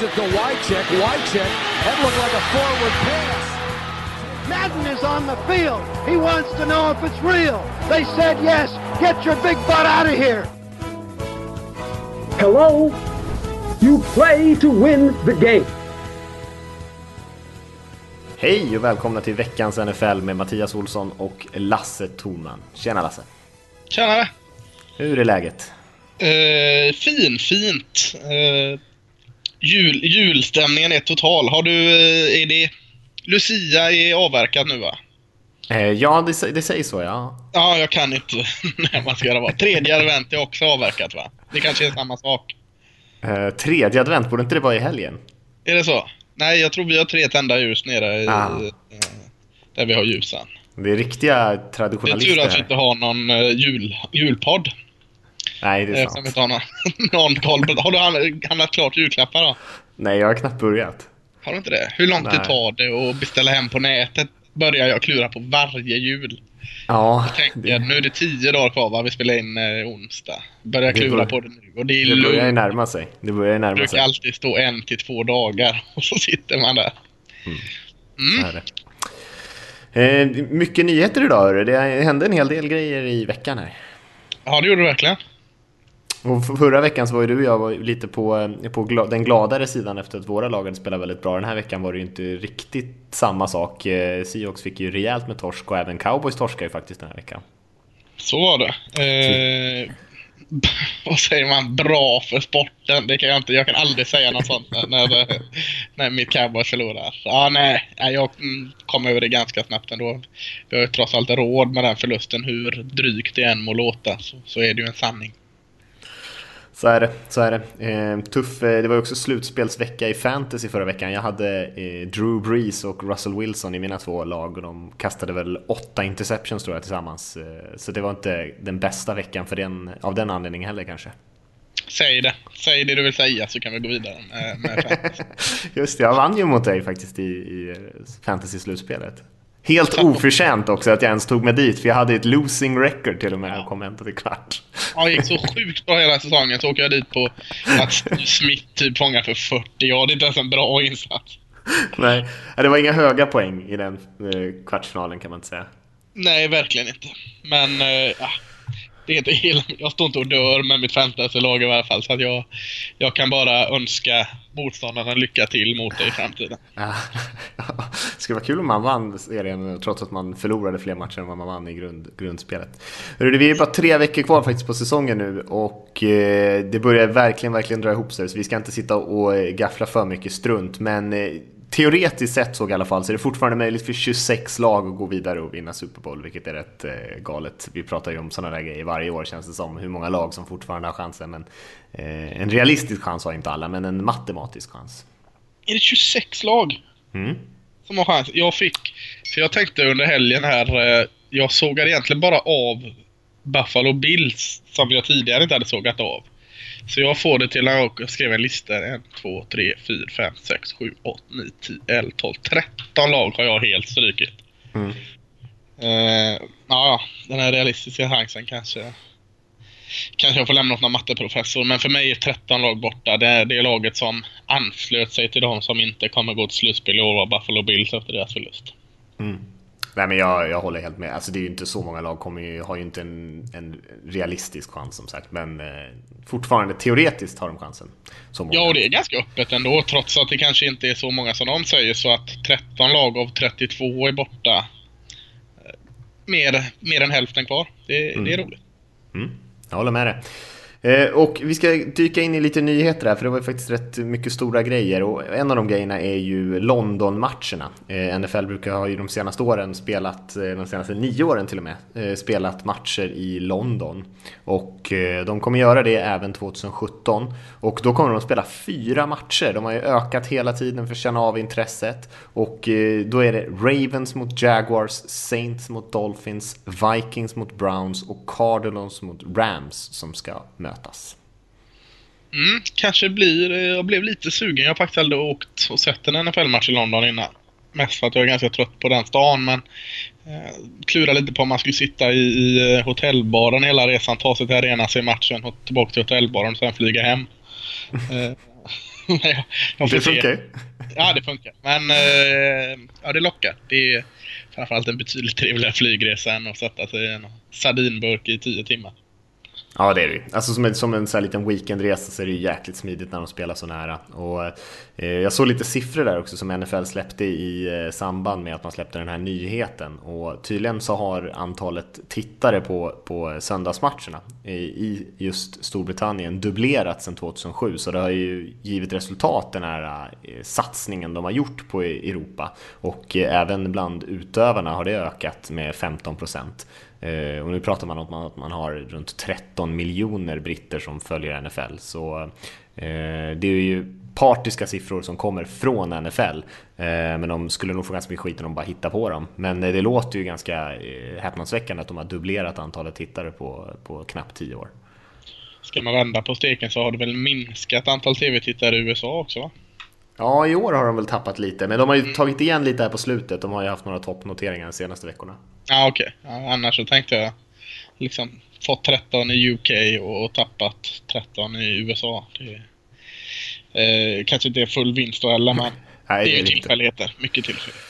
Gives it to Wycheck. Wycheck. That looked like a forward pass. Madden is on the field. He wants to know if it's real. They said yes. Get your big butt out of here. Hello? You play to win the game. Hej och välkomna till veckans NFL med Mattias Olsson och Lasse Thorman. Tjena Lasse! Tjenare! Hur är läget? Uh, fin, fint. Uh, jul, julstämningen är total. Har du, uh, är det... Lucia är avverkat nu va? Uh, ja, det, det sägs så ja. Ja, jag kan inte när man ska göra vad. Tredje advent är också avverkat va? Det kanske är samma sak. Uh, tredje advent, borde inte det vara i helgen? Är det så? Nej, jag tror vi har tre tända ljus nere i, Ah. där vi har ljusen. Det är riktiga Det är traditionalister tur att vi inte har någon jul, julpodd. Nej, det är vi sant. inte har någon, någon koll på Har du handlat- klart julklappar då? Nej, jag har knappt börjat. Har du inte det? Hur lång tid tar det att beställa hem på nätet? Börjar jag klura på varje jul. Ja, Tänker, det, nu är det tio dagar kvar va? Vi spelar in eh, onsdag. Börjar Det klura bör- på det nu. Och det är det börjar ju närma sig. Det börjar ju Det närma brukar sig. alltid stå en till två dagar. Och så sitter man där. Är det. Eh, mycket nyheter idag hörru. Det hände en hel del grejer i veckan här. Ja, det gjorde du verkligen. Och förra veckan så var ju du och jag lite på, eh, på gla- den gladare sidan efter att våra lag hade spelat väldigt bra. Den här veckan var det ju inte riktigt samma sak. Eh, Seahawks fick ju rejält med torsk och även Cowboys torskade ju faktiskt den här veckan. Så var det. Eh, vad säger man? Bra för sporten. Det kan jag inte. Jag kan aldrig säga något sånt när, när, när mitt cowboy förlorar. Ja, nej. Jag mm, kom över det ganska snabbt ändå. Vi har ju trots allt råd med den förlusten. Hur drygt det än må låta så, så är det ju en sanning. Så är det. Så är det. Eh, tuff, eh, det var ju också slutspelsvecka i fantasy förra veckan. Jag hade eh, Drew Brees och Russell Wilson i mina två lag och de kastade väl åtta interceptions tror jag tillsammans. Eh, så det var inte den bästa veckan för den, av den anledningen heller kanske. Säg det. Säg det du vill säga så kan vi gå vidare med, fantasy. Just det, jag vann ju mot dig faktiskt i, i fantasy-slutspelet. Helt oförtjänt också att jag ens tog mig dit, för jag hade ett losing record till och med och kom ända till kvart. Ja, det gick så sjukt bra hela säsongen så åker jag dit på att Smith typ fångar för 40. Ja, det är inte ens en bra insats. Nej, det var inga höga poäng i den eh, kvartsfinalen kan man inte säga. Nej, verkligen inte. Men, eh, ja. Det är inte hela, jag står inte och dör med mitt fantasylag i alla fall. Så att jag, jag kan bara önska motståndarna lycka till mot dig i framtiden. Ja, det skulle vara kul om man vann serien trots att man förlorade fler matcher än vad man vann i grund, grundspelet. Hörru, Vi är bara tre veckor kvar faktiskt på säsongen nu och eh, det börjar verkligen, verkligen dra ihop sig så vi ska inte sitta och eh, gaffla för mycket strunt men eh, teoretiskt sett så i alla fall så är det fortfarande möjligt för 26 lag att gå vidare och vinna Super Bowl vilket är rätt eh, galet. Vi pratar ju om sådana där grejer varje år känns det som, hur många lag som fortfarande har chansen men eh, en realistisk chans har inte alla men en matematisk chans. Är det 26 lag Mm. som har chans? Jag fick, för jag tänkte under helgen här, eh, jag sågade egentligen bara av Buffalo Bills som jag tidigare inte hade sågat av. Så jag får det till jag skrev en lista. 1, 2, 3, 4, 5, 6, 7, 8, 9, 10, 11, 12, 13 lag har jag helt strykit. Mm. Eh, ja, den här realistiska chansen kanske Kanske jag får lämna åt någon matteprofessor, men för mig är 13 lag borta. Det är det laget som anslöt sig till de som inte kommer gå till slutspel i år Buffalo Bills efter deras förlust. Nej men jag, jag håller helt med. Alltså det är ju inte så många lag kommer ju, har ju inte en, en realistisk chans som sagt. Men eh, fortfarande teoretiskt har de chansen. Ja, och det är ganska öppet ändå, trots att det kanske inte är så många som de säger. Så att 13 lag av 32 är borta. Eh, Mer, mer än hälften kvar. Det, det är roligt. Mm, jag håller med dig. Eh, och vi ska dyka in i lite nyheter här, för det var ju faktiskt rätt mycket stora grejer. Och en av de grejerna är ju London-matcherna. Eh, NFL brukar ha ju de senaste åren spelat, eh, de senaste nio åren till och med, spelat matcher i London. Och de kommer göra det även 2017. Och då kommer de att spela fyra matcher. De har ju ökat hela tiden för att känna av intresset. Och då är det Ravens mot Jaguars, Saints mot Dolphins, Vikings mot Browns och Cardinals mot Rams som ska mötas. Mm, kanske blir... Jag blev lite sugen. Jag har faktiskt aldrig åkt och sett en NFL-match i London innan. Mest för att jag är ganska trött på den stan, men... Eh, klura lite på om man skulle sitta i, i eh, hotellbaren hela resan, ta sig till arenan, se matchen och tillbaka till hotellbaren och sen flyga hem. Eh, jag, jag får Det funkar. Ja, det funkar. Men eh, ja, det lockar. Det är framförallt en betydligt trevligare flygresa än att sätta sig i en sardinburk i tio timmar. Ja det är det ju. Alltså som en, som en så här liten weekendresa så är det ju jäkligt smidigt när de spelar så nära. Och, eh, jag såg lite siffror där också som NFL släppte i eh, samband med att man släppte den här nyheten. Och tydligen så har antalet tittare på, på söndagsmatcherna i, i just Storbritannien dubblerats sedan 2007. Så det har ju givit resultat den här eh, satsningen de har gjort på Europa. Och eh, även bland utövarna har det ökat med 15 procent. Eh, och nu pratar man om att man har runt 13 miljoner britter som följer NFL. Så eh, det är ju partiska siffror som kommer från NFL. Eh, men de skulle nog få ganska mycket skit om de bara hittar på dem. Men eh, det låter ju ganska eh, häpnadsväckande att de har dubblerat antalet tittare på, på knappt 10 år. Ska man vända på steken så har det väl minskat antal tv-tittare i USA också va? Ja, i år har de väl tappat lite, men de har ju tagit igen lite här på slutet. De har ju haft några toppnoteringar de senaste veckorna. Ja, okej. Okay. Ja, annars så tänkte jag liksom fått 13 i UK och tappat 13 i USA. Det eh, kanske inte är full vinst då heller, men Nej, det är ju är tillfälligheter. Mycket tillfälligheter.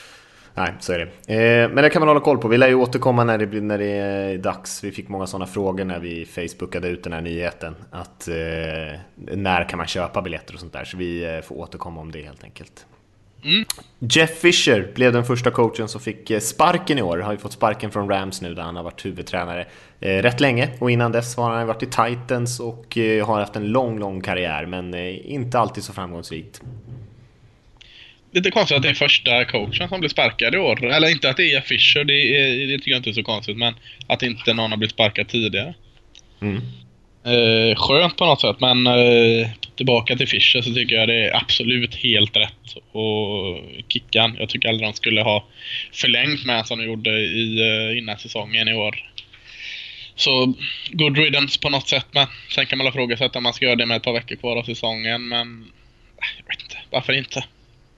Nej, så är det. Eh, men det kan man hålla koll på. Vi lär ju återkomma när det, blir, när det är dags. Vi fick många sådana frågor när vi facebookade ut den här nyheten. Att eh, när kan man köpa biljetter och sånt där. Så vi eh, får återkomma om det helt enkelt. Mm. Jeff Fisher blev den första coachen som fick sparken i år. Har ju fått sparken från Rams nu där han har varit huvudtränare rätt länge. Och innan dess har han varit i Titans och har haft en lång, lång karriär. Men inte alltid så framgångsrikt. Lite konstigt att det är första coachen som blir sparkad i år. Eller inte att det är Fischer, det, är, det tycker jag inte är så konstigt. Men att inte någon har blivit sparkad tidigare. Mm. Eh, skönt på något sätt, men eh, tillbaka till Fischer så tycker jag det är absolut helt rätt. Och Kickan, jag tycker aldrig de skulle ha förlängt med som de gjorde i, eh, innan säsongen i år. Så good riddance på något sätt, men sen kan man ifrågasätta om man ska göra det med ett par veckor kvar av säsongen, men jag vet inte, varför inte?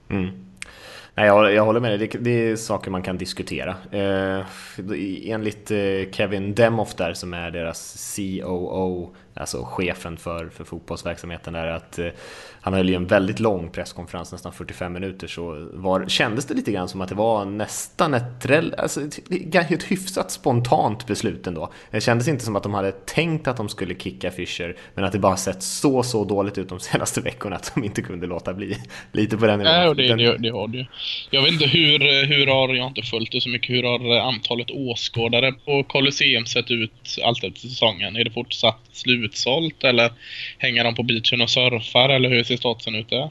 Mm. Nej, jag, jag håller med dig. Det, det, är saker man kan diskutera. Eh, enligt eh, Kevin Demoff där som är deras COO, alltså chefen för, för fotbollsverksamheten där, att eh, han höll ju en väldigt lång presskonferens, nästan 45 minuter, så var, kändes det lite grann som att det var nästan ett, alltså ett, ett hyfsat spontant beslut ändå. Det kändes inte som att de hade tänkt att de skulle kicka Fischer, men att det bara sett så, så dåligt ut de senaste veckorna att de inte kunde låta bli. Lite på den nivån. Nej, och det, det, det har det Jag vet inte hur, hur har, jag har inte följt det så mycket, hur har antalet åskådare på Colosseum sett ut allt efter säsongen? Är det fortsatt slutsålt eller hänger de på beachen och surfar eller hur ser statusen ut där?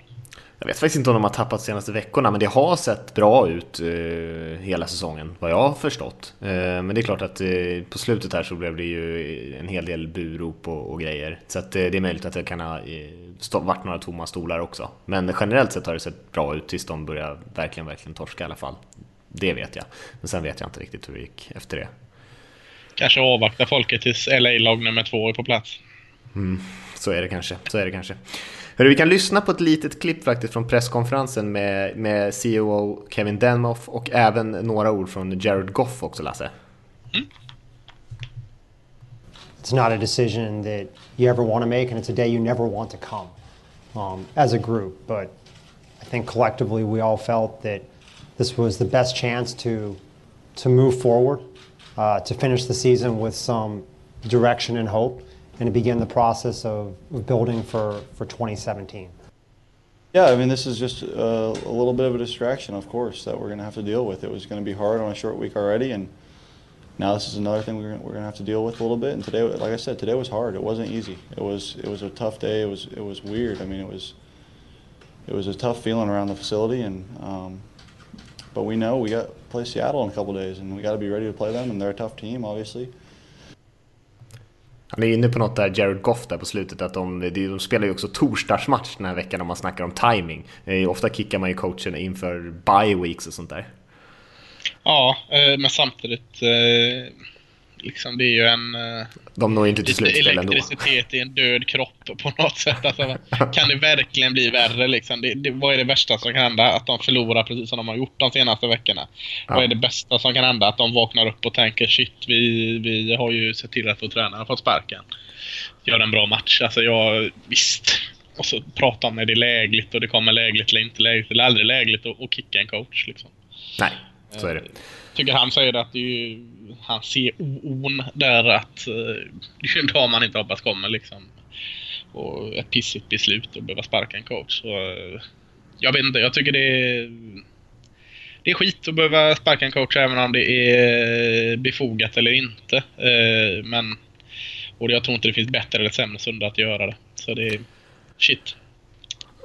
Jag vet faktiskt inte om de har tappat de senaste veckorna, men det har sett bra ut eh, hela säsongen, vad jag har förstått. Eh, men det är klart att eh, på slutet här så blev det ju en hel del burop och, och grejer. Så att, eh, det är möjligt att det kan ha stå, varit några tomma stolar också. Men generellt sett har det sett bra ut tills de börjar verkligen, verkligen torska i alla fall. Det vet jag. Men sen vet jag inte riktigt hur det gick efter det. Kanske avvakta folket tills LA-lag nummer två är på plats. Mm, så är det kanske. Så är det kanske. Hörru, vi kan lyssna på ett litet klipp faktiskt från presskonferensen med, med CEO Kevin Denmoff och även några ord från Jared Goff också, Lasse. Mm. It's not a decision that you ever want to make, and it's a day you never want to come um, as a group. But I think collectively we all felt that this was the best chance to to move forward, uh, to finish the season with some direction and hope and to begin the process of, building for, for 2017? Yeah, I mean, this is just a, a, little bit of a distraction, of course, that we're going to have to deal with. It was going to be hard on a short week already, and now this is another thing we're, we're going to have to deal with a little bit. And today, like I said, today was hard. It wasn't easy. It was it was a tough day. It was it was weird. I mean, it was it was a tough feeling around the facility, and um, but we know we got to play Seattle in a couple days, and we got to be ready to play them. And they're a tough team, obviously. Han är inne på något där, Jared Goff där på slutet, att de, de spelar ju också torsdagsmatch den här veckan om man snackar om timing. Eh, ofta kickar man ju coachen inför bye weeks och sånt där. Ja, eh, men samtidigt eh, liksom det är ju en... Eh, De når inte till slutspel ändå. Elektricitet i en död kropp på något sätt. Alltså, kan det verkligen bli värre liksom? Det, det, vad är det värsta som kan hända? Att de förlorar precis som de har gjort de senaste veckorna. Ja. Vad är det bästa som kan hända? Att de vaknar upp och tänker shit, vi, vi har ju sett till att vår tränare har fått sparken. Gör en bra match. Alltså jag, visst. och så prata om när det är lägligt och det kommer lägligt eller inte lägligt. Eller aldrig lägligt att kicka en coach liksom. Nej, så är det. Eh, tycker han säger att det är ju, han ser där att eh, det är en dag man inte hoppas kommer liksom. Och ett pissigt beslut att behöva sparka en coach. Så, eh, jag vet inte, jag tycker det är det är skit att behöva sparka en coach även om det är befogat eller inte. Men och jag tror inte det finns bättre eller sämre sunda att göra det. Så det är shit.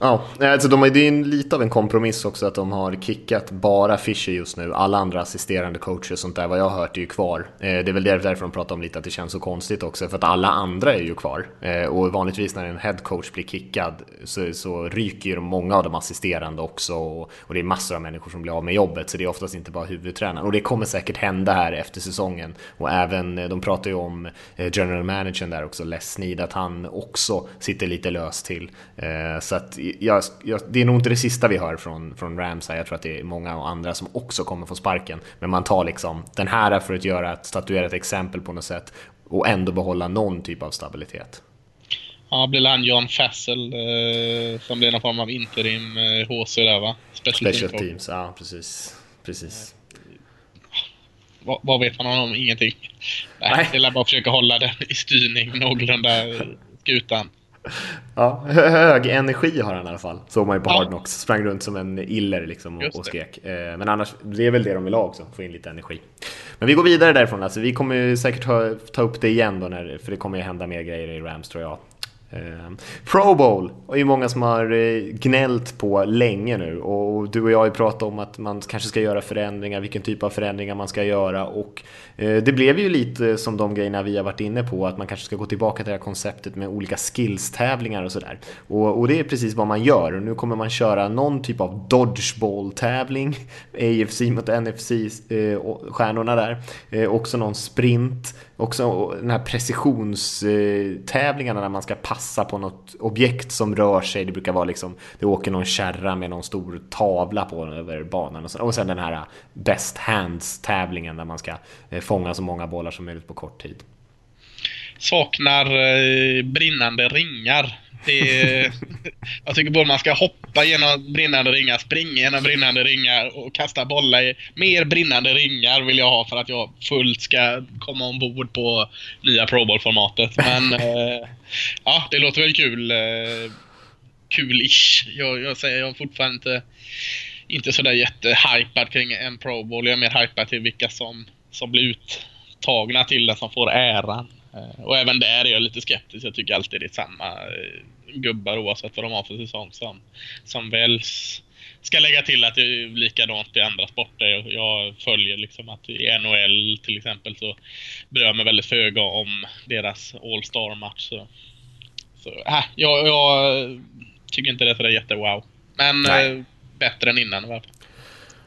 Ja, alltså de, det är ju lite av en kompromiss också att de har kickat bara Fischer just nu. Alla andra assisterande coacher och sånt där, vad jag har hört, är ju kvar. Eh, det är väl därför de pratar om lite att det känns så konstigt också, för att alla andra är ju kvar. Eh, och vanligtvis när en headcoach blir kickad så, så ryker ju många av de assisterande också och, och, det är massor av människor som blir av med jobbet, så det är oftast inte bara huvudtränaren. Och det kommer säkert hända här efter säsongen. Och även, eh, de pratar ju om eh, general managern där också, Les Snead, att han också sitter lite löst till. Eh, så att jag, jag, det är nog inte det sista vi hör från, från Rams här. Jag tror att det är många andra som också kommer få sparken. Men man tar liksom den här för att göra ett, statuera ett exempel på något sätt och ändå behålla någon typ av stabilitet. Ja, blir han John Fassel eh, som blir någon form av interim eh, HC där va? Special, Special team teams, ja precis. precis. Vad, vad vet man om? Ingenting. Nej, Nej. Det är bara att försöka hålla den i styrning någorlunda skutan. Ja, hög energi har han i alla fall. Såg man ju på ja. Hardnox. Sprang runt som en iller liksom och, och skrek. Eh, men annars, det är väl det de vill ha också, få in lite energi. Men vi går vidare därifrån. Alltså, vi kommer säkert ta upp det igen då, när, för det kommer ju hända mer grejer i Rams tror jag. Ehm, Pro Bowl är ju många som har eh, gnällt på länge nu. Och du och jag har ju pratat om att man kanske ska göra förändringar, vilken typ av förändringar man ska göra. Och eh, det blev ju lite som de grejerna vi har varit inne på att man kanske ska gå tillbaka till det här konceptet med olika skills-tävlingar och sådär. Och, och, det är precis vad man gör. Och nu kommer man köra någon typ av dodgeball-tävling, AFC mot NFC-stjärnorna eh, där, också någon sprint också den här precisionstävlingarna när man ska passa på något objekt som rör sig. Det brukar vara liksom, det åker någon kärra med någon stor tavla på över banan. Och sen, och sen den här best hands-tävlingen där man ska eh, fånga så många bollar som möjligt på kort tid. Saknar eh, brinnande ringar det jag tycker både man ska hoppa genom brinnande ringar, springa genom brinnande ringar och kasta bollar i mer brinnande ringar vill jag ha för att jag fullt ska komma ombord på nya Pro Bowl-formatet. Men eh, ja, det låter väl kul. Eh, kul-ish. Jag, jag säger jag är fortfarande inte, inte sådär jättehypad kring en Pro Bowl. Jag är mer hypad till vilka som, som blir uttagna till den, som får äran. Eh, och även där är jag lite skeptisk. Jag tycker alltid det är samma eh, gubbar oavsett vad de har för säsong som, som väljs. Ska lägga till att det är likadant i andra sporter. Jag följer liksom att i NHL till exempel så bryr jag mig väldigt föga om deras All-Star-match. Så, så äh, jag, jag tycker inte det är sådär jättewow. Men äh, bättre än innan i alla fall.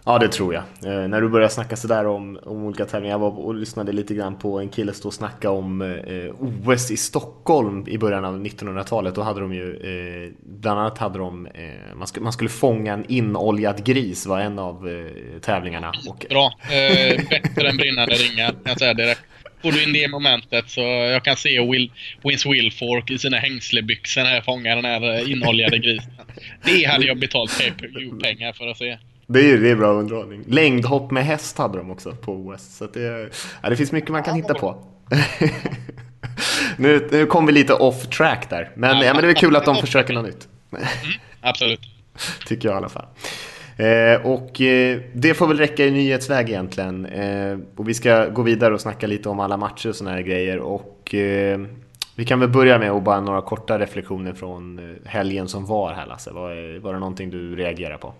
Ja, det tror jag. Eh, när du började snacka sådär om, om olika tävlingar, jag var och lyssnade lite grann på en kille stå och snacka om eh, eh OS i Stockholm i början av 1900-talet. Då hade de ju, eh, bland annat hade de, eh, man, sk man, skulle fånga en inoljad gris var en av eh, tävlingarna. Och... Bra, eh, bättre än brinnande ringar kan jag säga direkt. Får du in det momentet så jag kan se Will, Wins Wilfork i sina hängslebyxor när jag fångar den här inoljade grisen. Det hade jag betalt pay-per-view-pengar för att se. Det är, det är bra underhållning. Längdhopp med häst hade de också på OS. Så det, ja, det finns mycket man kan hitta på. nu, nu kom vi lite off track där. Men, ja, men det är kul att de försöker något nytt. Mm, absolut. Tycker jag i alla fall. Eh, och eh, det får väl räcka i nyhetsväg egentligen. Eh, och vi ska gå vidare och snacka lite om alla matcher och sådana här grejer. Och eh, vi kan väl börja med att bara några korta reflektioner från eh, helgen som var här Lasse. Var, var det någonting du reagerade på?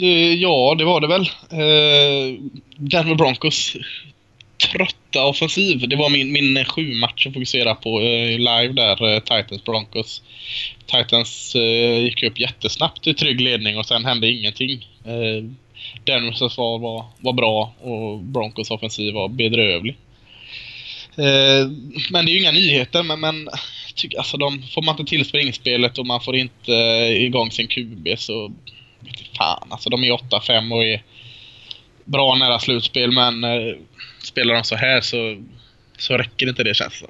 Eh, ja, det var det väl. Eh, Denver Broncos trötta offensiv. Det var min, min sju match att fokusera på eh, live där, eh, Titans Broncos. Titans eh, gick upp jättesnabbt i trygg ledning och sen hände ingenting. Eh, Denvers försvar var, var bra och Broncos offensiv var bedrövlig. Eh, men det är ju inga nyheter, men, men tyck, alltså de, får man inte till springspelet och man får inte eh, igång sin QB så fan alltså. De är 8-5 och är bra nära slutspel men eh, spelar de så här så, så räcker inte det känns det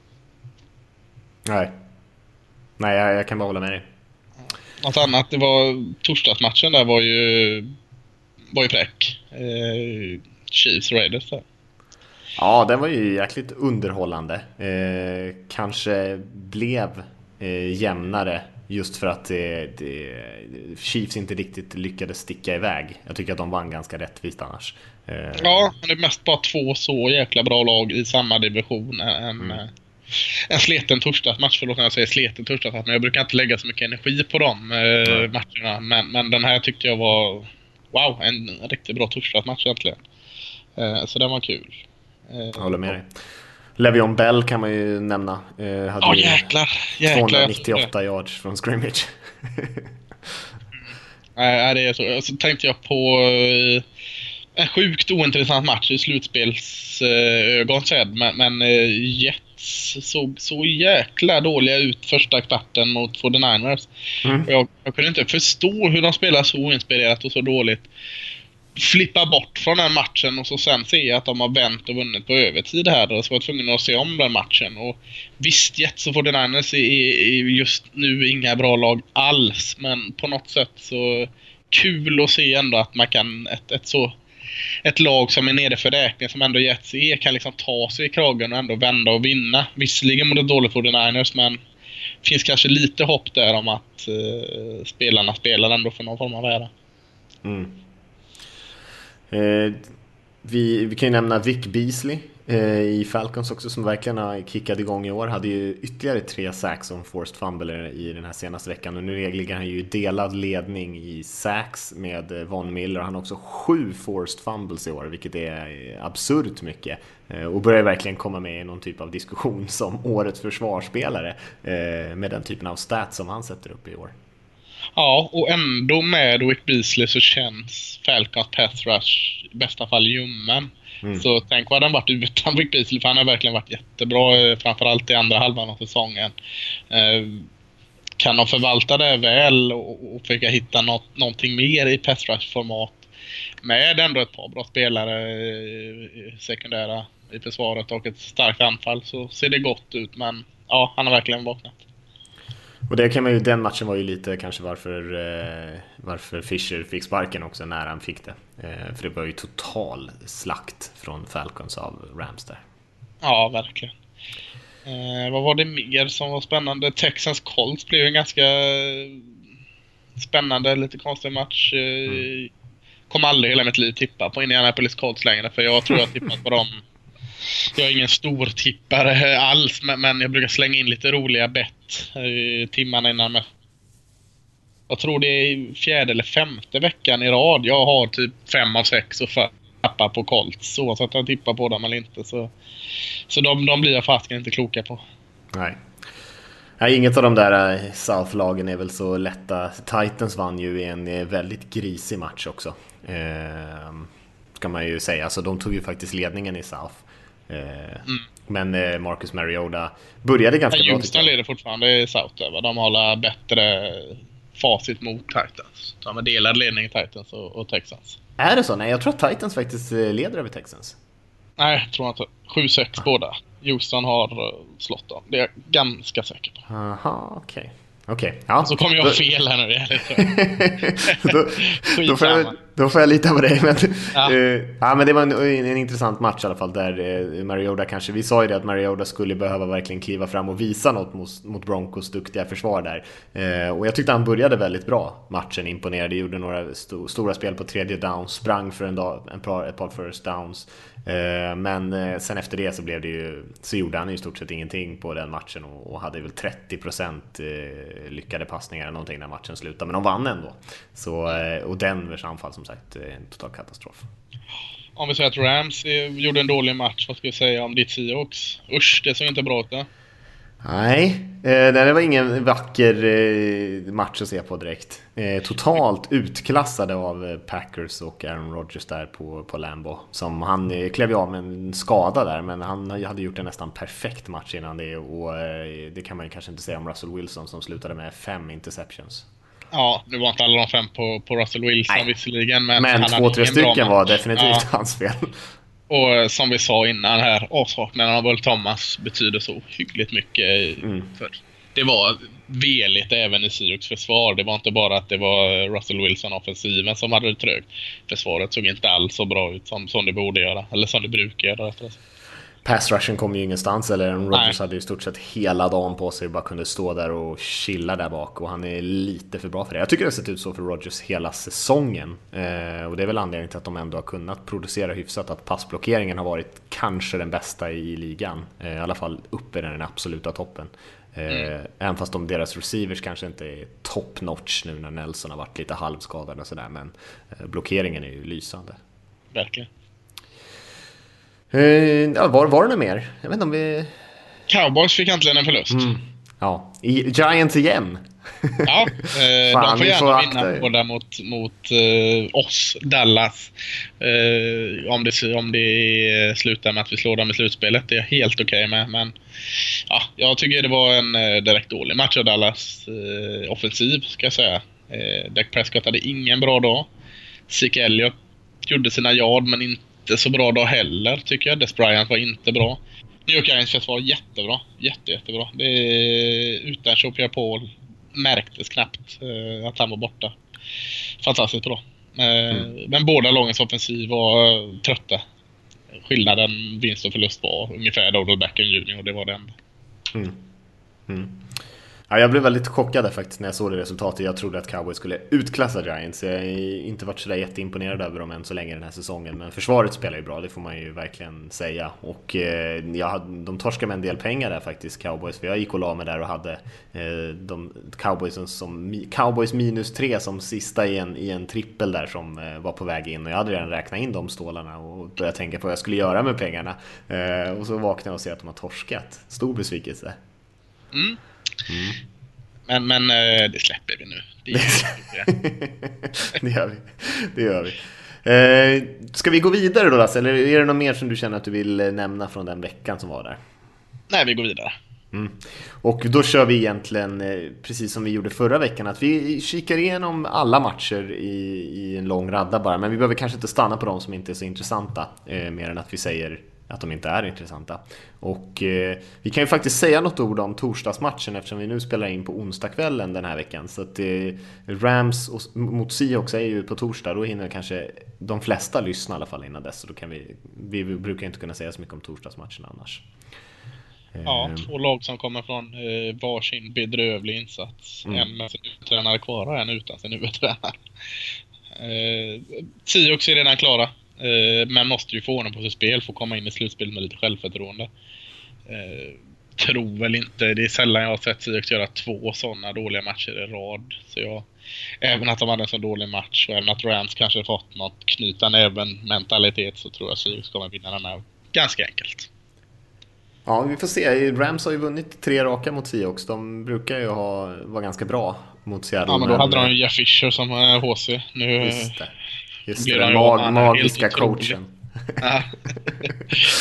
Nej. Nej, jag, jag kan bara hålla med dig. Något annat, det var torsdagsmatchen där var ju var ju fräck. Eh, Chiefs Raiders där. Ja, den var ju jäkligt underhållande. Eh, kanske blev eh, jämnare just för att det, det, Chiefs inte riktigt lyckades sticka iväg. Jag tycker att de vann ganska rättvist annars. Eh, Ja, men det är mest bara två så jäkla bra lag i samma division. En, Mm. eh, en sleten torsdagsmatch, förlåt när jag säger sleten torsdagsmatch, men jag brukar inte lägga så mycket energi på de eh, matcherna. Men, men den här tyckte jag var, wow, en riktigt bra torsdagsmatch egentligen. Eh, så den var kul. Eh, jag håller med dig. Le'Veon Bell kan man ju nämna. Eh, hade ju jäklar. jäklar jag såg det. 298 yards från scrimmage. Nej, det är så. Och så tänkte jag på eh, en sjukt ointressant match i slutspelsögon sedd. Men, men eh, Jets såg så jäkla dåliga ut första kvarten mot 49ers. Mm. Jag, jag kunde inte förstå hur de spelar så oinspirerat och så dåligt. Flippa bort från den matchen och så sen se att de har vänt och vunnit på övertid här. Och så var jag tvungen att se om den matchen. Och visst, Jets och 49ers är, är just nu inga bra lag alls. Men på något sätt så kul att se ändå att man kan, ett, ett så ett lag som är nere för räkning som ändå Jets är kan liksom ta sig i kragen och ändå vända och vinna. Visserligen mot ett dåligt 49ers men finns kanske lite hopp där om att eh, spelarna spelar ändå för någon form av ära. Mm. Eh, vi, vi kan ju nämna Vic Beasley eh, i Falcons också som verkligen har kickat igång i år. Hade ju ytterligare tre sacks som forced fumble i den här senaste veckan och nu ligger han ju i delad ledning i sacks med eh, Von Miller. Han har också sju forced fumbles i år vilket är eh, absurt mycket eh, och börjar verkligen komma med i någon typ av diskussion som årets försvarsspelare eh, med den typen av stats som han sätter upp i år. Ja, och ändå med Wick Beasley så känns Falcons pass rush i bästa fall ljummen. Mm. Så tänk vad den varit utan Wick Beasley, för han har verkligen varit jättebra, eh, framförallt i andra halvan av säsongen. Eh, kan de förvalta det väl och, och försöka hitta något, någonting mer i pass rush-format med ändå ett par bra spelare eh, sekundära i försvaret och ett starkt anfall så ser det gott ut. Men ja, han har verkligen vaknat. Och det kan man ju, den matchen var ju lite kanske varför, eh, varför Fischer fick sparken också när han fick det. Eh, för det var ju total slakt från Falcons av Rams där. Ja, verkligen. Eh, vad var det mer som var spännande? Texans Colts blev ju en ganska spännande, lite konstig match. Eh, Kommer aldrig i hela mitt liv tippa på Indianapolis Colts längre för jag tror jag tippat på dem. Jag är ingen stor tippare alls men, jag brukar slänga in lite roliga bett eh, timmarna innan match. Jag tror det är fjärde eller femte veckan i rad jag har typ fem av sex och tappar på Colts oavsett om jag tippar på dem eller inte. Så, så de, de blir jag fasiken inte kloka på. Nej. Nej, inget av de där eh, South-lagen är väl så lätta. Titans vann ju i en eh, väldigt grisig match också. Eh, ska man ju säga. Alltså de tog ju faktiskt ledningen i South. Eh, Men eh, Marcus Mariota började ganska bra. Houston leder fortfarande i South va? De har bättre facit mot Titans. De har delad ledning i Titans och, och Texans. Är det så? Nej, jag tror att Titans faktiskt eh, leder över Texans. Nej, jag tror inte. 7-6 båda. Houston har slått dem. Det är jag ganska säker på. Aha, okej. Okej, ja. Så kommer jag fel här nu. Då, då, får jag. Då får jag lita på dig. Men, Ja. eh, ja, men det var en, en intressant match i alla fall där eh, Mariota kanske, vi sa ju det att Mariota skulle behöva verkligen kliva fram och visa något mot, mot Broncos duktiga försvar där. Eh, och jag tyckte han började väldigt bra matchen, imponerade, gjorde några sto, stora spel på tredje down, sprang för en dag, en par, ett par first downs. Men sen efter det så blev det ju, så gjorde han ju i stort sett ingenting på den matchen och, hade väl 30% eh, lyckade passningar eller någonting när matchen slutade. Men de vann ändå. Så, och Denvers anfall som sagt, en total katastrof. Om vi säger att Rams gjorde en dålig match, vad ska vi säga om ditt Seahawks? Usch, det såg inte bra ut. Nej, eh, det var ingen vacker eh, match att se på direkt. Eh, totalt utklassade av Packers och Aaron Rodgers där på, på Lambo. Som han klev ju av med en skada där, men han hade gjort en nästan perfekt match innan det. Och det kan man ju kanske inte säga om Russell Wilson som slutade med fem interceptions. Ja, nu var inte alla de fem på, på Russell Wilson Nej. visserligen. Men, Men två, tre stycken var definitivt Ja. hans fel. Och eh, som vi sa innan här, avsaknaden av Earl Thomas betyder så hyggligt mycket. Mm. För det var veligt även i Syriks försvar. Det var inte bara att det var Russell Wilson-offensiven som hade det trögt. Försvaret såg inte alls så bra ut som, som det borde göra. Eller som det brukar göra. Pass rushen kom ju ingenstans, eller Rodgers hade ju stort sett hela dagen på sig och bara kunde stå där och chilla där bak och han är lite för bra för det. Jag tycker det har sett ut så för Rodgers hela säsongen eh, och det är väl anledningen till att de ändå har kunnat producera hyfsat, att passblockeringen har varit kanske den bästa i ligan, eh, i alla fall uppe i den absoluta toppen. Eh, mm. Även fast de, deras receivers kanske inte är top notch nu när Nelson har varit lite halvskadad och sådär, men eh, blockeringen är ju lysande. Verkligen. Uh, ja, var, var det något mer? Jag vet inte om vi... Cowboys fick äntligen en förlust. Mm. Ja, I, Giants igen. ja, eh, Fan, de får gärna vinna båda mot, mot eh, oss, Dallas. Eh, om, det, om det slutar med att vi slår dem i slutspelet, det är jag helt okej okay med. Men ja, jag tycker det var en eh, direkt dålig match av Dallas eh, offensiv, ska jag säga. Eh, Dak Prescott hade ingen bra dag. Zeke Elliott gjorde sina yard, men inte inte så bra dag heller tycker jag. Des Bryant var inte bra. New York Giants försvar jättebra. Jätte, jättebra. Det utan Chopia Paul märktes knappt eh, att han var borta. Fantastiskt bra. Eh, mm. Men båda lagens offensiv var eh, trötta. Skillnaden vinst och förlust var ungefär Odell Beckham Jr. Det var det enda. Mm. Mm. Ja, jag blev väldigt chockad faktiskt när jag såg det resultatet. Jag trodde att Cowboys skulle utklassa Giants. Jag har inte varit sådär jätteimponerad över dem än så länge den här säsongen. Men försvaret spelar ju bra, det får man ju verkligen säga. Och eh, ja, de torskade med en del pengar där faktiskt, Cowboys. För jag gick och la mig där och hade eh, de Cowboys, som, Cowboys minus tre som sista i en, i en trippel där som eh, var på väg in. Och jag hade redan räknat in de stålarna och börjat tänka på vad jag skulle göra med pengarna. Och så vaknade jag och ser att de har torskat. Stor besvikelse. Mm. Mm. Men, men eh, det släpper vi nu. Det, det gör vi. Det gör vi. Eh, ska vi gå vidare då Lasse, eller är det något mer som du känner att du vill eh, nämna från den veckan som var där? Nej, vi går vidare. Mm. Och då kör vi egentligen precis som vi gjorde förra veckan att vi kikar igenom alla matcher i, i en lång radda bara men vi behöver kanske inte stanna på de som inte är så intressanta eh, mer än att vi säger att de inte är intressanta. Och eh, vi kan ju faktiskt säga något ord om torsdagsmatchen eftersom vi nu spelar in på onsdagskvällen den här veckan. Så att eh, Rams och, mot Seahawks är ju på torsdag, då hinner kanske de flesta lyssna i alla fall innan dess. Så då kan vi, vi brukar inte kunna säga så mycket om torsdagsmatchen annars. Ja, två lag som kommer från eh, varsin bedrövlig insats. Mm. En med sin tränare kvar och en utan sin huvudtränare. Eh, Seahawks är redan klara. Eh, men måste ju få ordning på sitt spel för att komma in i slutspelet med lite självförtroende. Eh, tror väl inte, det är sällan jag har sett Sirius göra två sådana dåliga matcher i rad. Så jag, även att de hade en så dålig match och även att Rams kanske fått något knyta näven mentalitet så tror jag Sirius kommer vinna den här ganska enkelt. Ja, vi får se. Rams har ju vunnit tre raka mot Seahawks. De brukar ju ha, vara ganska bra mot Seattle. Ja, men då hade de ju Jeff Fisher som HC. Nu, Just det. Den mag magiska coachen.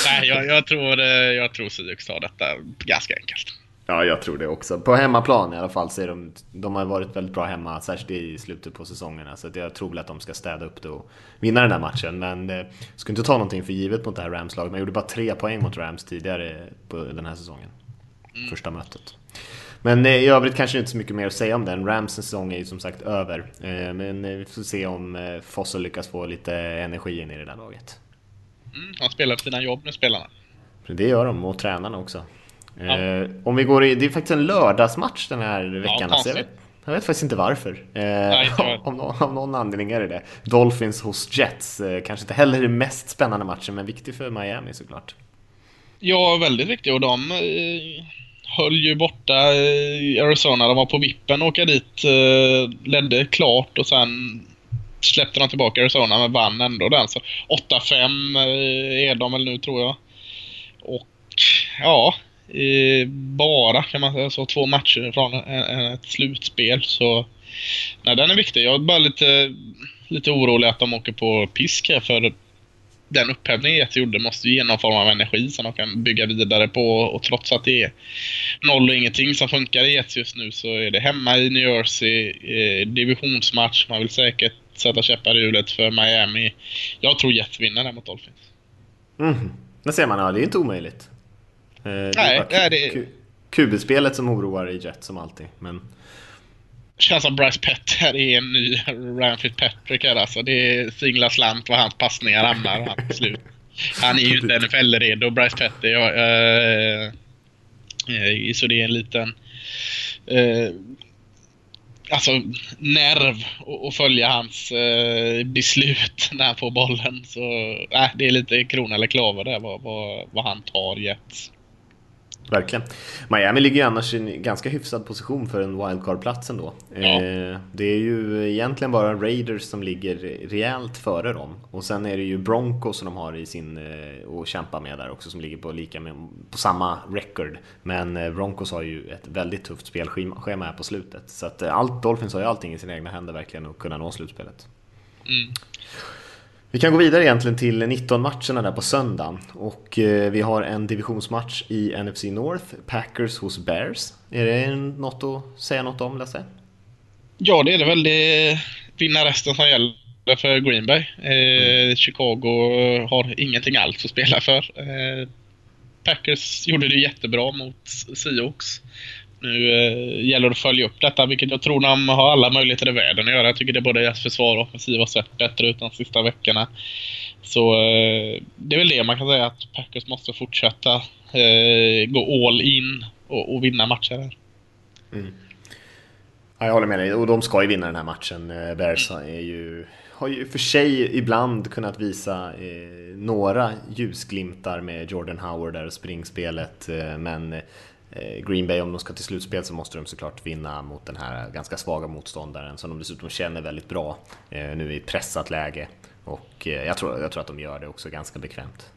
Nej, jag, jag, tror, eh, jag tror Siux tar detta ganska enkelt. Ja, jag tror det också. På hemmaplan i alla fall så är de, de har varit väldigt bra hemma, särskilt i slutet på säsongerna. Så jag tror väl att de ska städa upp det och vinna den där matchen. Men eh, ska inte ta någonting för givet mot det här Rams-laget. Man gjorde bara tre poäng mot Rams tidigare på den här säsongen. Mm. Första mötet. Men eh, i övrigt kanske inte så mycket mer att säga om den. Rams säsong är ju som sagt över. Eh, men eh, vi får se om Fossel lyckas få lite energi in i det där laget. Mm, han spelar sina jobb nu, spelarna. Det gör de, och tränarna också. Ja. Om vi går i, det är faktiskt en lördagsmatch den här veckan. Ja, alltså jag, vet, jag vet faktiskt inte varför. Nej, om, av någon anledning är det det. Dolphins hos Jets. Kanske inte heller den mest spännande matchen, men viktig för Miami såklart. Ja, väldigt viktig. Och de höll ju borta i Arizona. De var på vippen att åka dit. Eh, ledde klart och sen släppte de tillbaka Arizona men vann ändå den. Så 8-5 eh, är de väl nu tror jag. Och ja, bara kan man säga så. Två matcher från ett slutspel. Så nej, den är viktig. Jag är bara lite, lite orolig att de åker på pisk här för den upphävning Jets gjorde måste ju ge någon form av energi som de kan bygga vidare på och trots att det är noll och ingenting som funkar i Jets just nu så är det hemma i New Jersey, eh, divisionsmatch, man vill säkert sätta käppar i hjulet för Miami. Jag tror Jets vinner där mot Dolphins. Mm. Det ser man, ja, det är inte omöjligt. Eh, det Nej, är det, QB-spelet som oroar i Jets som alltid. Men... Känns som Bryce Petter är en ny Ryan Fitzpatrick här alltså. Det är singla slant var hans passningar hamnar och han slut. Han är ju inte NFL-redo, Bryce Petter. Ja, äh, så det är en liten... Äh, alltså nerv att följa hans eh, beslut när han får bollen. Så äh, det är lite krona eller klava där vad, vad, vad han tar Jets. Verkligen. Miami ligger ju annars i en ganska hyfsad position för en wildcard-plats ändå. Ja. Eh, det är ju egentligen bara Raiders som ligger rejält före dem. Och sen är det ju Broncos som de har i sin, eh, och kämpa med där också, som ligger på, lika med, på samma record. Men eh, Broncos har ju ett väldigt tufft spelschema här på slutet. Så att allt, Dolphins har ju allting i sina egna händer verkligen att kunna nå slutspelet. Mm. Vi kan gå vidare egentligen till 19 matcherna där på söndagen och eh, vi har en divisionsmatch i NFC North, Packers hos Bears. Är det något att säga något om Lasse? Ja, det är det väl. Det är vinna resten som gäller för Green Bay. Eh, mm. Chicago har ingenting alls att spela för. Eh, Packers gjorde det jättebra mot Seahawks. Nu eh, gäller det att följa upp detta, vilket jag tror de har alla möjligheter i världen att göra. Jag tycker det både deras försvar och offensiv har sett bättre ut de sista veckorna. Så eh, det är väl det man kan säga, att Packers måste fortsätta eh, gå all in och, och vinna matcher här. Mm. Ja, jag håller med dig, och de ska ju vinna den här matchen. Eh, Bears är ju, har ju för sig ibland kunnat visa eh, några ljusglimtar med Jordan Howard där och springspelet, eh, men Eh, Green Bay, om de ska till slutspel så måste de såklart vinna mot den här ganska svaga motståndaren som de dessutom känner väldigt bra eh, nu i ett pressat läge. Och eh, jag tror, jag tror att de gör det också ganska bekvämt.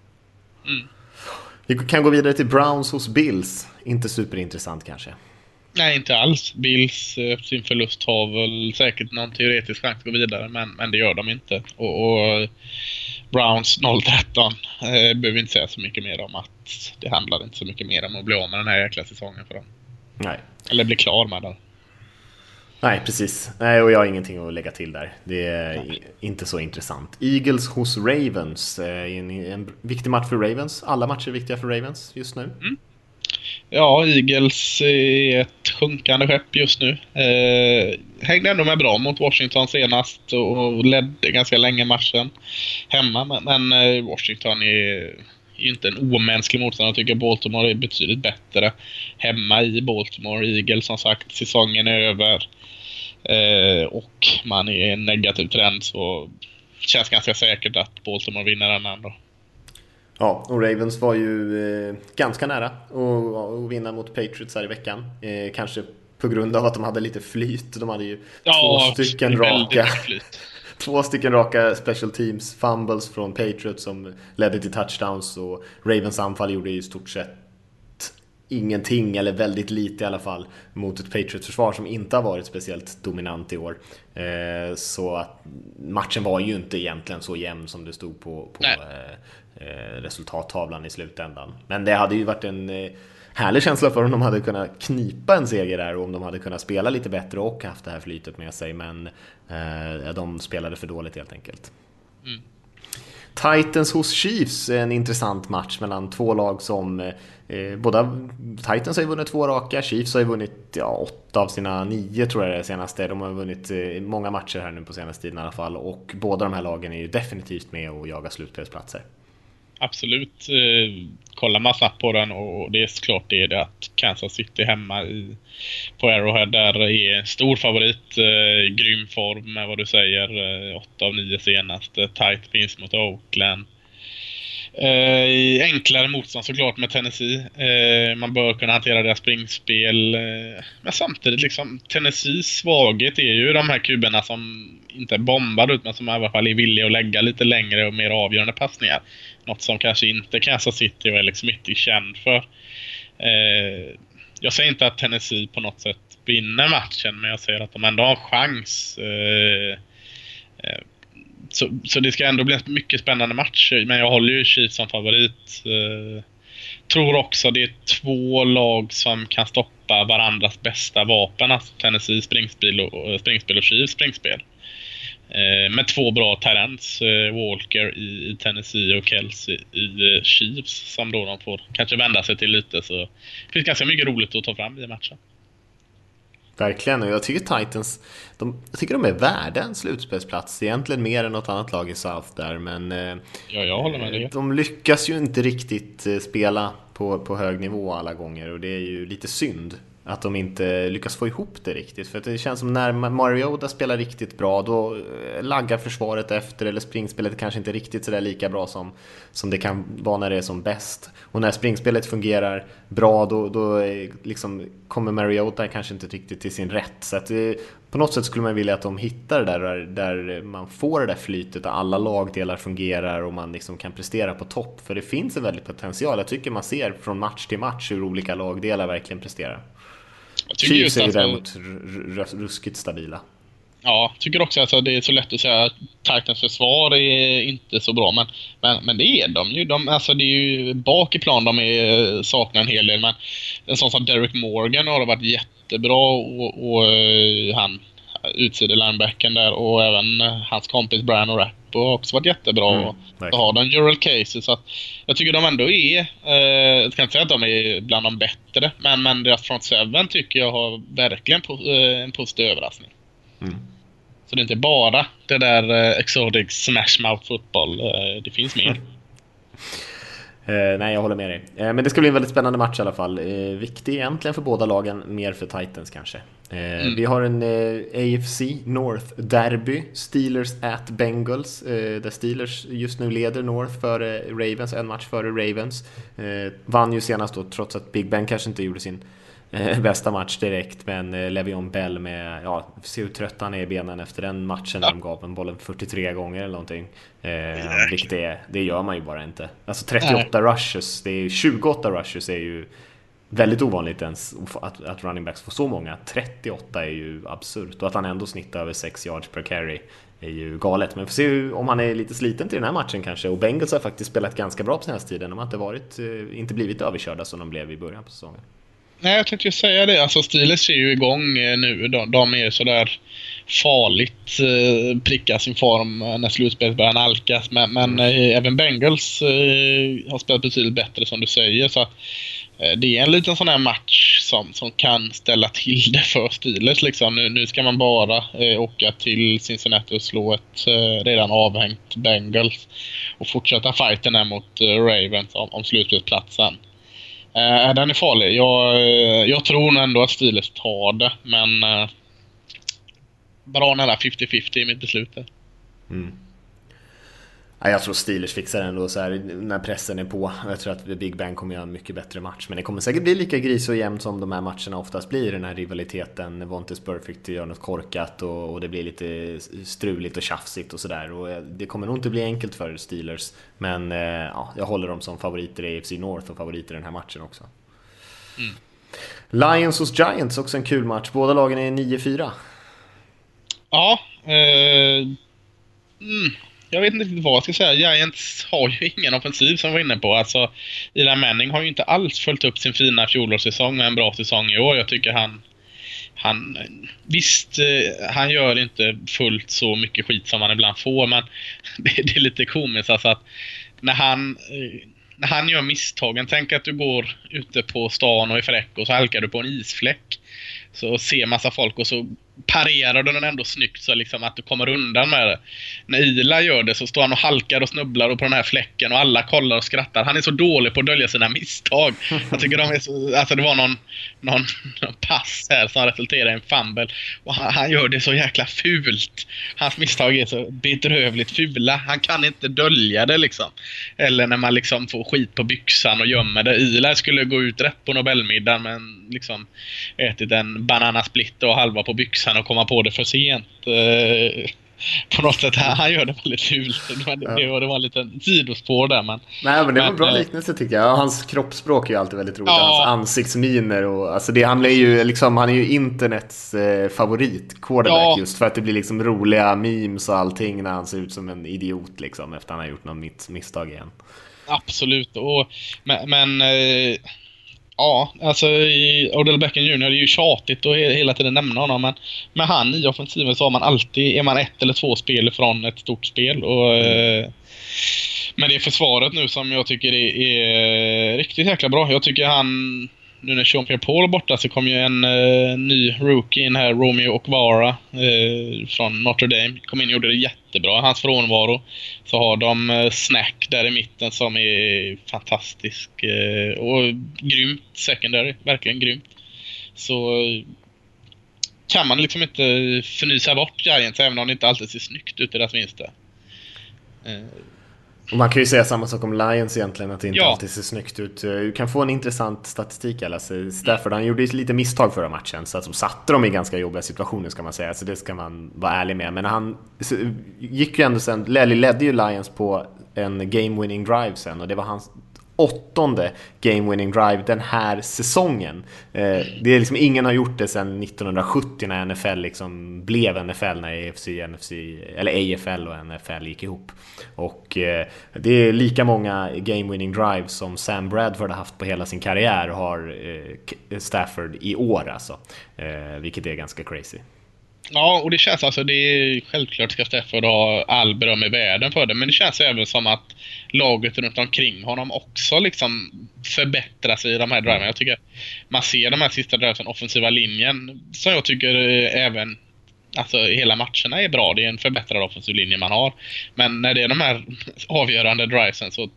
Mm. Vi kan gå vidare till Browns hos Bills. Inte superintressant kanske. Nej, inte alls. Bills efter sin förlust har väl säkert någon teoretisk chans att gå vidare, men, men det gör de inte. Och, och Browns 013 eh, behöver inte säga så mycket mer om att det handlar inte så mycket mer om att bli av med den här jäkla säsongen för dem. Nej. Eller bli klar med den. Nej, precis. Nej, och jag har ingenting att lägga till där. Det är Nej. inte så intressant. Eagles hos Ravens. Eh, en, en viktig match för Ravens. Alla matcher är viktiga för Ravens just nu. Mm. Ja, Eagles är ett sjunkande skepp just nu. Eh, hängde ändå med bra mot Washington senast och ledde ganska länge matchen hemma. Men, eh, Washington är ju inte en omänsklig motståndare. Jag tycker Baltimore är betydligt bättre hemma i Baltimore. Eagles som sagt, säsongen är över. Eh, och man är i en negativ trend så känns ganska säkert att Baltimore vinner den ändå. Ja, och Ravens var ju eh, ganska nära att vinna mot Patriots här i veckan. Eh, kanske på grund av att de hade lite flyt. De hade ju ja, två stycken raka två stycken raka special teams fumbles från Patriots som ledde till touchdowns och Ravens anfall gjorde i stort sett ingenting, eller väldigt lite i alla fall, mot ett Patriots-försvar som inte har varit speciellt dominant i år. Eh, så att matchen var ju inte egentligen så jämn som det stod på, på resultattavlan i slutändan. Men det hade ju varit en eh, härlig känsla för om de hade kunnat knipa en seger där och om de hade kunnat spela lite bättre och haft det här flytet med sig. Men eh, de spelade för dåligt helt enkelt. Mm. Titans hos Chiefs, en intressant match mellan två lag som eh, båda Titans har ju vunnit två raka, Chiefs har ju vunnit ja, åtta av sina nio tror jag det är senaste. De har vunnit eh, många matcher här nu på senaste tiden i alla fall och båda de här lagen är ju definitivt med och jagar slutspelsplatser absolut eh, kollar man snabbt på den och det är såklart det, är det att Kansas City hemma i, på Arrowhead där är en stor favorit. Eh, grym form med vad du säger. Eh, 8 av 9 senaste. Tight vinst mot Oakland. Eh, enklare motstånd såklart med Tennessee. Eh, man bör kunna hantera deras springspel. Eh, men samtidigt liksom Tennessees svaghet är ju de här kuberna som inte bombar ut men som i alla fall är villiga att lägga lite längre och mer avgörande passningar. Något som kanske inte Kansas City och Alex Smith är känd för. Eh, jag säger inte att Tennessee på något sätt vinner matchen men jag säger att de ändå har chans. Eh, eh, så, så det ska ändå bli en mycket spännande match. Men jag håller ju Chiefs som favorit. Eh, tror också det är två lag som kan stoppa varandras bästa vapen. Alltså Tennessee springspel och, springspel och Chiefs springspel. Eh, med två bra talents, eh, Walker i, i Tennessee och Kelsey i eh, Chiefs, som då de får kanske vända sig till lite. Så det finns ganska mycket roligt att ta fram i matchen. Verkligen, och jag tycker Titans, de, jag tycker de är värda en slutspelsplats, egentligen mer än något annat lag i South där, men eh, Ja, jag håller med dig. de lyckas ju inte riktigt eh, spela på, på hög nivå alla gånger och det är ju lite synd att de inte lyckas få ihop det riktigt. För det känns som när Mariota spelar riktigt bra då eh, laggar försvaret efter eller springspelet kanske inte riktigt sådär lika bra som, som det kan vara när det är som bäst. Och när springspelet fungerar bra då, då eh, liksom, kommer Mariota kanske inte riktigt till sin rätt. Så att det, på något sätt skulle man vilja att de hittar det där, där man får det där flytet där alla lagdelar fungerar och man liksom kan prestera på topp. För det finns en väldig potential. Jag tycker man ser från match till match hur olika lagdelar verkligen presterar. Tycker Chiefs är ju däremot ruskigt stabila. Ja, tycker också att det är så lätt att säga att Titans försvar är inte så bra. Men, men, men det är de ju. De, alltså det är ju bak i plan de är, saknar en hel del. Men en sån som Derek Morgan har varit jättebra och, och eh, han utsida linebacken där och även eh, hans kompis Brian O'Rapp har också varit jättebra. Mm, och så har de Jural Casey så att jag tycker de ändå är, eh, jag ska inte säga att de är bland de bättre, men, men deras front seven tycker jag har verkligen po- eh, en positiv överraskning. Mm. Så det är inte bara det där eh, exotic smash mouth fotboll. Eh, det finns mer. Eh, nej, jag håller med dig. Men det ska bli en väldigt spännande match i alla fall. Viktig egentligen för båda lagen, mer för Titans kanske. Eh, Vi har en eh, AFC North Derby, Steelers at Bengals, eh, där Steelers just nu leder North före Ravens, en match före Ravens. Vann ju senast då, trots att Big Ben kanske inte gjorde sin bästa match direkt, men Le'Veon Bell med, ja, se hur trött han är i benen efter den matchen när de gav en bollen 43 gånger eller någonting. Vilket är, det gör man ju bara inte. Alltså 38 rushes, det är ju 28 rushes är ju väldigt ovanligt ens att, att running backs får så många. 38 är ju absurt och att han ändå snittar över 6 yards per carry är ju galet. Men vi får se om han är lite sliten till den här matchen kanske. Och Bengals har faktiskt spelat ganska bra på senaste tiden. De har inte, varit, eh, inte blivit överkörda som de blev i början på säsongen. Nej, jag tänkte ju säga det. Alltså Steelers är ju igång eh, nu. De, de är sådär farligt eh, pricka sin form eh, när slutspelet börjar nalkas. Men, men eh, även Bengals eh, har spelat betydligt bättre som du säger. Så Eh, det är en liten sån här match som, som kan ställa till det för Steelers. Liksom. Nu, nu ska man bara eh, åka till Cincinnati och slå ett eh, redan avhängt Bengals och fortsätta fighten här mot eh, Ravens om, om slutspelsplatsen. Eh, den är farlig. Jag, eh, jag tror nog ändå att Steelers tar det, men eh, bra nära 50-50 i mitt beslut. där. Ja, jag tror Steelers fixar det ändå så här, när pressen är på. Jag tror att Big Ben kommer göra en mycket bättre match. Men det kommer säkert bli lika gris och jämnt som de här matcherna oftast blir. Den här rivaliteten. Vontes Perfect gör något korkat och, och det blir lite struligt och tjafsigt och sådär. Eh, det kommer nog inte bli enkelt för Steelers. Men eh, ja, jag håller dem som favoriter i AFC North och favoriter i den här matchen också. Lions hos Giants, också en kul match. Båda lagen är 9-4. Ja, eh, mm, jag vet inte riktigt vad jag ska säga. Giants har ju ingen offensiv som vi var inne på. Alltså, Eli Manning har ju inte alls följt upp sin fina fjolårssäsong med en bra säsong i år. Jag tycker han han, visst, eh, han gör inte fullt så mycket skit som han ibland får, men det, det är lite komiskt alltså att när han, eh, när han gör misstagen, tänk att du går ute på stan och är fräck och så halkar du på en isfläck. Så ser massa folk och så parerar du den ändå snyggt så liksom att du kommer undan med det. När Ila gör det så står han och halkar och snubblar och på den här fläcken och alla kollar och skrattar. Han är så dålig på att dölja sina misstag. Jag tycker de är så, alltså det var någon, någon, någon pass här som resulterade i en fumble och han, han gör det så jäkla fult. Hans misstag är så bedrövligt fula. Han kan inte dölja det liksom. Eller när man liksom får skit på byxan och gömmer det. Ila skulle gå ut rätt på Nobelmiddagen men liksom ätit en bananasplitter och halva på byxan och komma på det för sent. Eh, på något sätt, han gör det väldigt fult. Det var, det var, det var sidospår där men... Nej men det var en bra eh, liknelse tycker jag. Hans kroppsspråk är ju alltid väldigt roligt. Ja. Hans ansiktsminer och alltså det, han är ju liksom, han är ju internets eh, favorit quarterback Ja. just för att det blir liksom roliga memes och allting när han ser ut som en idiot liksom efter han har gjort något misstag igen. Absolut. Och, men men eh, Ja, alltså Odell Beckham Jr. är ju tjatigt att hela tiden nämna honom men med han i offensiven så har man alltid, är man ett eller två spel från ett stort spel och mm. Men det är försvaret nu som jag tycker är, är riktigt jäkla bra. Jag tycker han nu när Sean Pierre Paul är borta så kom ju en uh, ny rookie in här, Romeo Okvara uh, från Notre Dame. Kom in och gjorde det jättebra. Hans frånvaro. Så har de uh, Snack där i mitten som är fantastisk. och grymt secondary. Verkligen grymt. Så kan man liksom inte förnysa bort Giants även om det inte alltid ser snyggt ut i deras vinster. Och man kan ju säga samma sak om Lions egentligen, att det inte ja. alltid ser snyggt ut. Du kan få en intressant statistik Alice. Stafford han gjorde lite misstag förra matchen, så att de satte dem i ganska jobbiga situationer ska man säga. Så det ska man vara ärlig med. Men han gick ju ändå sen, ledde ju Lions på en game winning drive sen och det var hans åttonde game winning drive den här säsongen. Eh, det är liksom, ingen har gjort det sedan 1970 när NFL liksom blev NFL, när AFC, NFC, eller AFL och NFL gick ihop. Och eh, det är lika många game winning drives som Sam Bradford har haft på hela sin karriär har eh, Stafford i år alltså. Vilket är ganska crazy. Ja, och det känns alltså, det är självklart ska Stafford ha all beröm i världen för det, men det känns även som att laget runt omkring honom också liksom förbättras i de här driverna. Jag tycker man ser de här sista drivesen, offensiva linjen, som jag tycker eh, även Alltså hela matcherna är bra. Det är en förbättrad offensiv linje man har. Men när det är de här avgörande drivesen så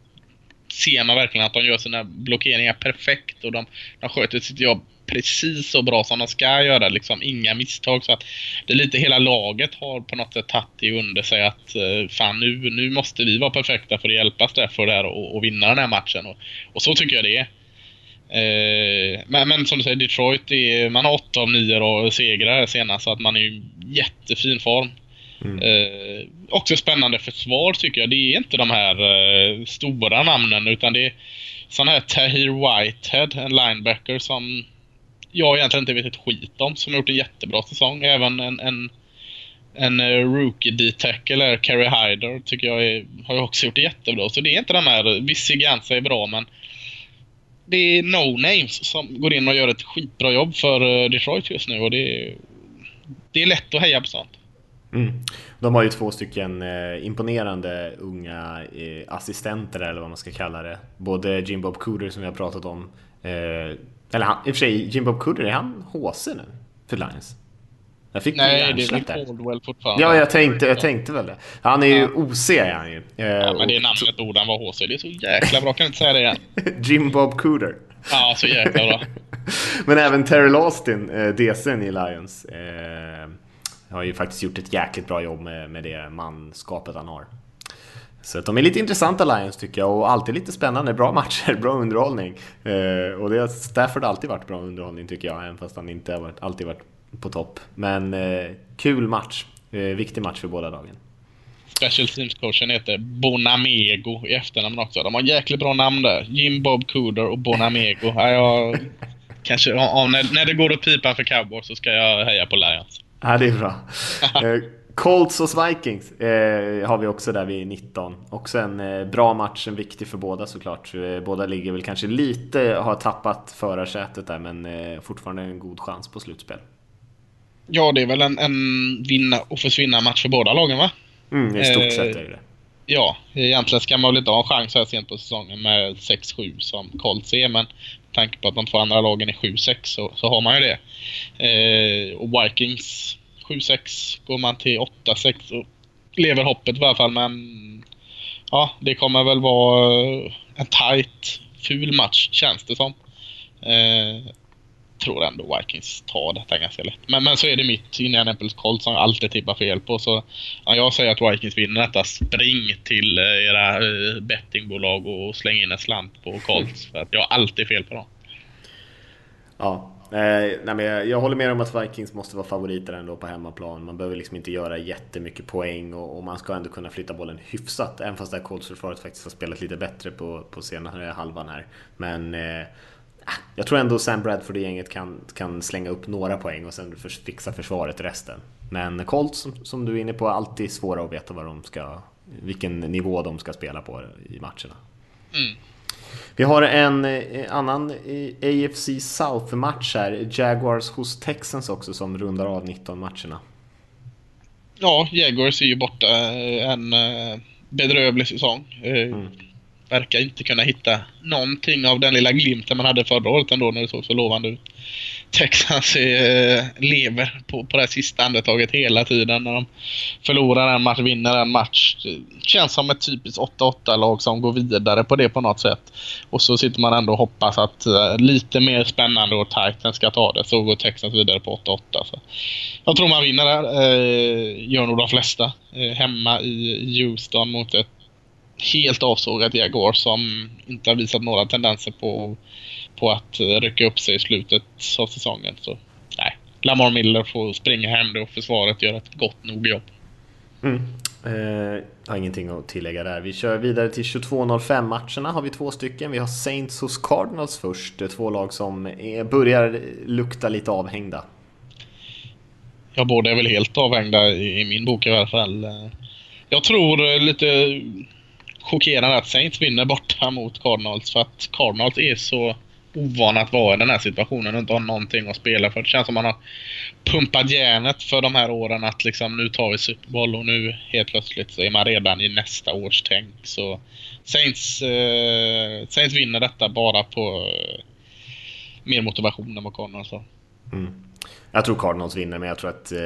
ser man verkligen att de gör sina blockeringar perfekt och de, de sköter sitt jobb precis så bra som de ska göra. Liksom inga misstag. Så att det är lite hela laget har på något sätt tagit det under sig att eh, fan nu, nu måste vi vara perfekta för att hjälpa Stafford där och, och vinna den här matchen. Och, och så tycker jag det är. Eh, men, men, som du säger, Detroit, är, man har 8 av 9 segrar senast så att man är i jättefin form. Mm. Eh, också spännande försvar tycker jag. Det är inte de här eh, stora namnen utan det är sån här Tahir Whitehead, en linebacker som jag egentligen inte vet ett skit om, som har gjort en jättebra säsong. Även en, en, en eh, Rookie-detektor eller Carrie Hyder, tycker jag är, har också gjort det jättebra. Så det är inte de här, visst Gansa är bra men det är no-names som går in och gör ett skitbra jobb för eh, Detroit just nu och det är, det är lätt att heja på sånt. Mm. De har ju två stycken eh, imponerande unga eh, assistenter eller vad man ska kalla det. Både Jim Bob Cooter som vi har pratat om eh, eller han, i och för sig, Jim Bob Cooter, är han HC nu? För Lions? Jag fick Nej, det är väl Caldwell fortfarande. Ja, jag tänkte, jag tänkte väl det. Han är ju OC är han ju. Ja, men det är namnet ord han var HC. Det är så jäkla bra, kan inte säga det igen? Jim Bob Cooter. Ja, så jäkla bra. men även Terry Austin, eh, DCn i Lions, eh, har ju faktiskt gjort ett jäkligt bra jobb med, med det manskapet han har. Så att de är lite intressanta Lions tycker jag och alltid lite spännande. Bra matcher, bra underhållning. Eh, och det har Stafford alltid varit bra underhållning tycker jag, även fast han inte har varit, alltid varit på topp. Men eh, kul match. Eh, viktig match för båda lagen. Special Teams-coachen heter Bonamego i efternamn också. De har jäkligt bra namn där. Jim Bob Cooder och Bonamego. Ja, jag, kanske, ja, när, när det går åt pipan för Cowboys så ska jag heja på Lions. Ja, det är bra. Eh, Colts och Vikings eh, har vi också där vid 19. Också en eh, bra match, en viktig för båda såklart. Eh, båda ligger väl kanske lite, har tappat förarsätet där men eh, fortfarande en god chans på slutspel. Ja, det är väl en, en vinna och försvinna match för båda lagen va? Mm, i stort sett är det Ja, egentligen ska man väl inte ha en chans här sent på säsongen med 6-7 som Colts är, men med tanke på att de två andra lagen är 7-6 så, så har man ju det. Eh, och Vikings 7-6. Går man till 8-6 så lever hoppet i alla fall. Men ja, det kommer väl vara eh, en tight, ful match känns det som. Eh, tror ändå Vikings tar detta ganska lätt. Men, men så är det mitt Indianapolis Colts som jag alltid tippar fel på. Så ja, jag säger att Vikings vinner detta. Spring till eh, era eh, bettingbolag och släng in en slant på Colts. För att jag har alltid fel på dem. Ja, Eh, nej, men jag, jag, håller med om att Vikings måste vara favoriter ändå på hemmaplan. Man behöver liksom inte göra jättemycket poäng och, och man ska ändå kunna flytta bollen hyfsat. Även fast det här Colts-försvaret faktiskt har spelat lite bättre på, på senare halvan här. Men eh, ah, jag tror ändå Sam Bradford och gänget kan, kan slänga upp några poäng och sen fixa försvaret resten. Men Colts, som, som du är inne på, är alltid svåra att veta vad de ska, vilken nivå de ska spela på i matcherna. Mm. Vi har en eh, annan eh, AFC South-match här. Jaguars hos Texans också som rundar av 19 matcherna. Ja, Jaguars är ju borta eh, en bedrövlig säsong. Mm. Verkar inte kunna hitta någonting av den lilla glimten man hade förra året ändå när det såg så lovande ut. Texas eh, lever på, på det här sista andetaget hela tiden när de förlorar en match, vinner en match. Det känns som ett typiskt 8-8-lag som går vidare på det på något sätt. Och så sitter man ändå och hoppas att eh, lite mer spännande och Titans ska ta det. Så går Texas vidare på 8-8. Så. Jag tror man vinner där. Eh, gör nog de flesta. Eh, hemma i Houston mot ett helt avsågat Jaguar som inte har visat några tendenser på, på att rycka upp sig i slutet av säsongen. Så nej, Lamar Miller får springa hem det och försvaret gör ett gott nog jobb. Mm. Eh, har ingenting att tillägga där. Vi kör vidare till 22.05 matcherna har vi två stycken. Vi har Saints hos Cardinals först. Två lag som är, börjar lukta lite avhängda. Ja, båda är väl helt avhängda i, i min bok i alla fall. Jag tror lite chockerande att Saints vinner borta mot Cardinals för att Cardinals är så ovana att vara i den här situationen och inte ha någonting att spela för. Det känns som man har pumpat järnet för de här åren att liksom nu tar vi Super Bowl och nu helt plötsligt så är man redan i nästa års tänk. Så Saints, eh, Saints vinner detta bara på eh, mer motivation än vad Cardinals har. Mm. Jag tror Cardinals vinner, men jag tror att eh,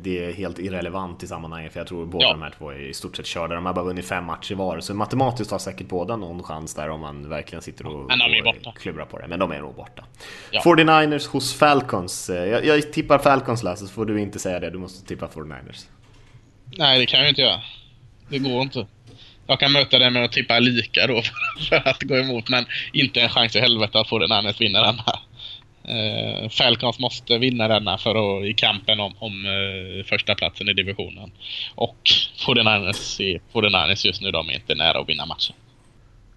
det är helt irrelevant i sammanhanget. För jag tror båda Ja. de här två är i stort sett körda. De har bara vunnit fem matcher var. Så matematiskt har säkert båda någon chans där om man verkligen sitter och, Men de och klubbrar på det. Men de är nog borta. Ja. 49ers hos Falcons. Eh, Jag, jag tippar Falcons Lasse, så får du inte säga det. Du måste tippa 49ers. Nej, det kan jag inte göra. Det går inte. Jag kan möta det med att tippa lika då för att gå emot, men inte en chans i helvete att få den Niners Uh, Falcons måste vinna denna för att, i kampen om, om eh, första platsen i divisionen. Och 49ers, är- 49ers just nu, de är inte nära att vinna matchen.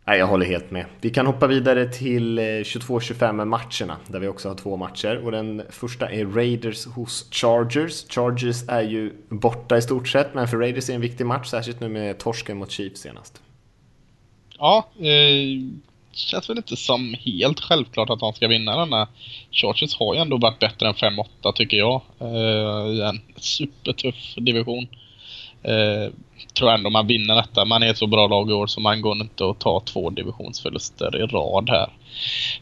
Nej, jag håller helt med. Vi kan hoppa vidare till eh, 22-25 matcherna där vi också har två matcher. Och den första är Raiders hos Chargers. Chargers är ju borta i stort sett, men för Raiders är det en viktig match, särskilt nu med torsken mot Chiefs senast. Ja, eh, känns väl inte som helt självklart att de ska vinna denna. Chargers har ju ändå varit bättre än 5-8 tycker jag. Eh, I en supertuff division. Eh, tror ändå man vinner detta. Man är ett så bra lag i år så man går inte att ta två divisionsförluster i rad här.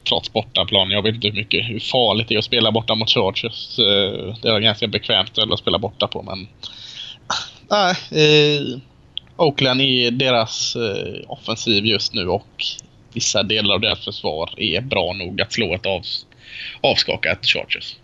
Trots bortaplan. Jag vet inte hur mycket, hur farligt det är att spela borta mot Chargers. Eh, det är ganska bekvämt ställe att spela borta på men... Nej, eh, Oakland är deras eh, offensiv just nu och vissa delar av deras försvar är bra nog att slå ett av, avskakat Chargers.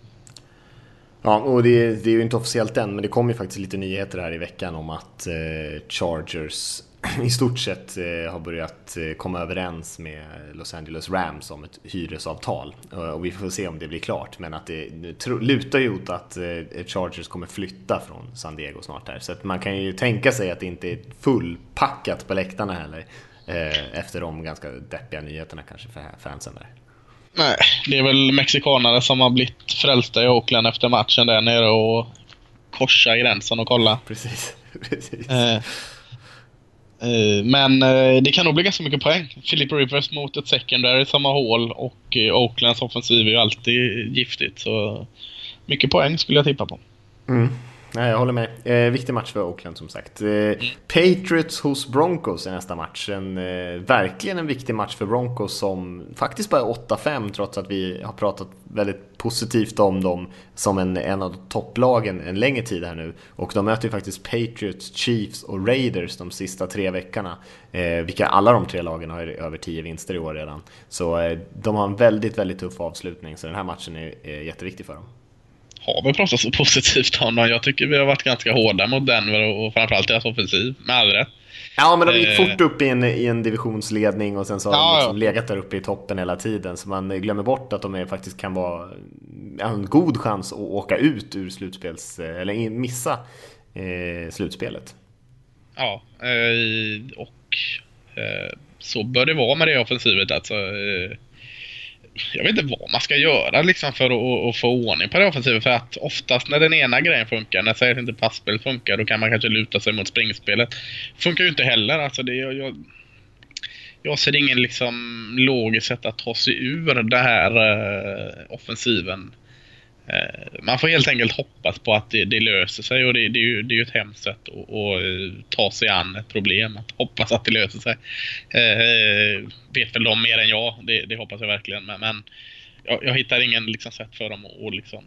Ja, och det, det är ju inte officiellt än, men det kom ju faktiskt lite nyheter här i veckan om att eh, Chargers i stort sett eh, har börjat eh, komma överens med Los Angeles Rams om ett hyresavtal. Eh, och vi får se om det blir klart, men att det tro, lutar ju åt att eh, Chargers kommer flytta från San Diego snart här. Så att man kan ju tänka sig att det inte är fullpackat på läktarna heller. Eh, efter de ganska deppiga nyheterna kanske för fansen där. Nej, det är väl mexikanare som har blivit frälsta i Oakland efter matchen där nere och korsa gränsen och kolla. Precis, precis. Eh, eh, men eh, det kan nog bli ganska mycket poäng. Philip Rivers mot ett secondary som har hål och eh, Oaklands offensiv är ju alltid giftigt. Så mycket poäng skulle jag tippa på. Mm. Nej, jag håller med. Eh, viktig match för Oakland som sagt. Eh, Patriots hos Broncos är nästa match. En, eh, verkligen en viktig match för Broncos som faktiskt bara är 8-5 trots att vi har pratat väldigt positivt om dem som en, en av topplagen en längre tid här nu. Och de möter ju faktiskt Patriots, Chiefs och Raiders de sista tre veckorna. Eh, vilka alla de tre lagen har över 10 vinster i år redan. Så eh, de har en väldigt, väldigt tuff avslutning. Så den här matchen är, är jätteviktig för dem. Har vi pratat så positivt om dem? Jag tycker vi har varit ganska hårda mot Denver och framförallt deras offensiv. Med all rätt. Ja, men de gick Eh. fort upp i en, i en divisionsledning och sen så har Ja, de liksom ja. legat där uppe i toppen hela tiden. Så man glömmer bort att de är, faktiskt kan vara en god chans att åka ut ur slutspels... Eller in- missa eh, slutspelet. Ja, eh, och eh, så bör det vara med det offensivet. Alltså, eh, jag vet inte vad man ska göra liksom för att, att få ordning på det offensiva. För att oftast när den ena grejen funkar, när säg att inte passspel funkar, då kan man kanske luta sig mot springspelet. Funkar ju inte heller. Alltså det, jag, jag, jag ser ingen liksom logiskt sätt att ta sig ur den här uh, offensiven. Eh, man får helt enkelt hoppas på att det, det löser sig och det, det, är ju, det är ju ett hemskt sätt att, att eh, ta sig an ett problem. Att hoppas att det löser sig. Eh, vet väl de mer än jag, det, det hoppas jag verkligen. Men, men jag, jag, hittar ingen liksom, sätt för dem att, att liksom,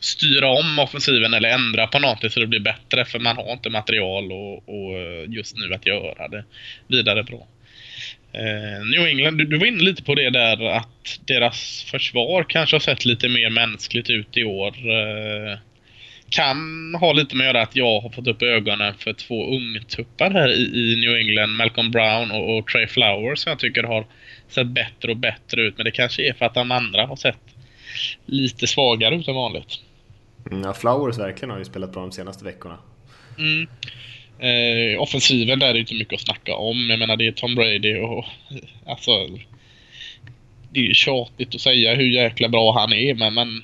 styra om offensiven eller ändra på någonting så det blir bättre för man har inte material och, och just nu att göra det vidare bra. Eh, New England, du, du, var inne lite på det där att deras försvar kanske har sett lite mer mänskligt ut i år. Eh, kan ha lite med att göra att jag har fått upp ögonen för två ungtuppar här i, i New England. Malcolm Brown och, och Trey Flowers som jag tycker har sett bättre och bättre ut. Men det kanske är för att de andra har sett lite svagare ut än vanligt. Mm, ja, Flowers verkligen har ju spelat bra de senaste veckorna. Mm. Eh, offensiven där är inte mycket att snacka om. Jag menar det är Tom Brady och alltså det är ju tjatigt att säga hur jäkla bra han är men, men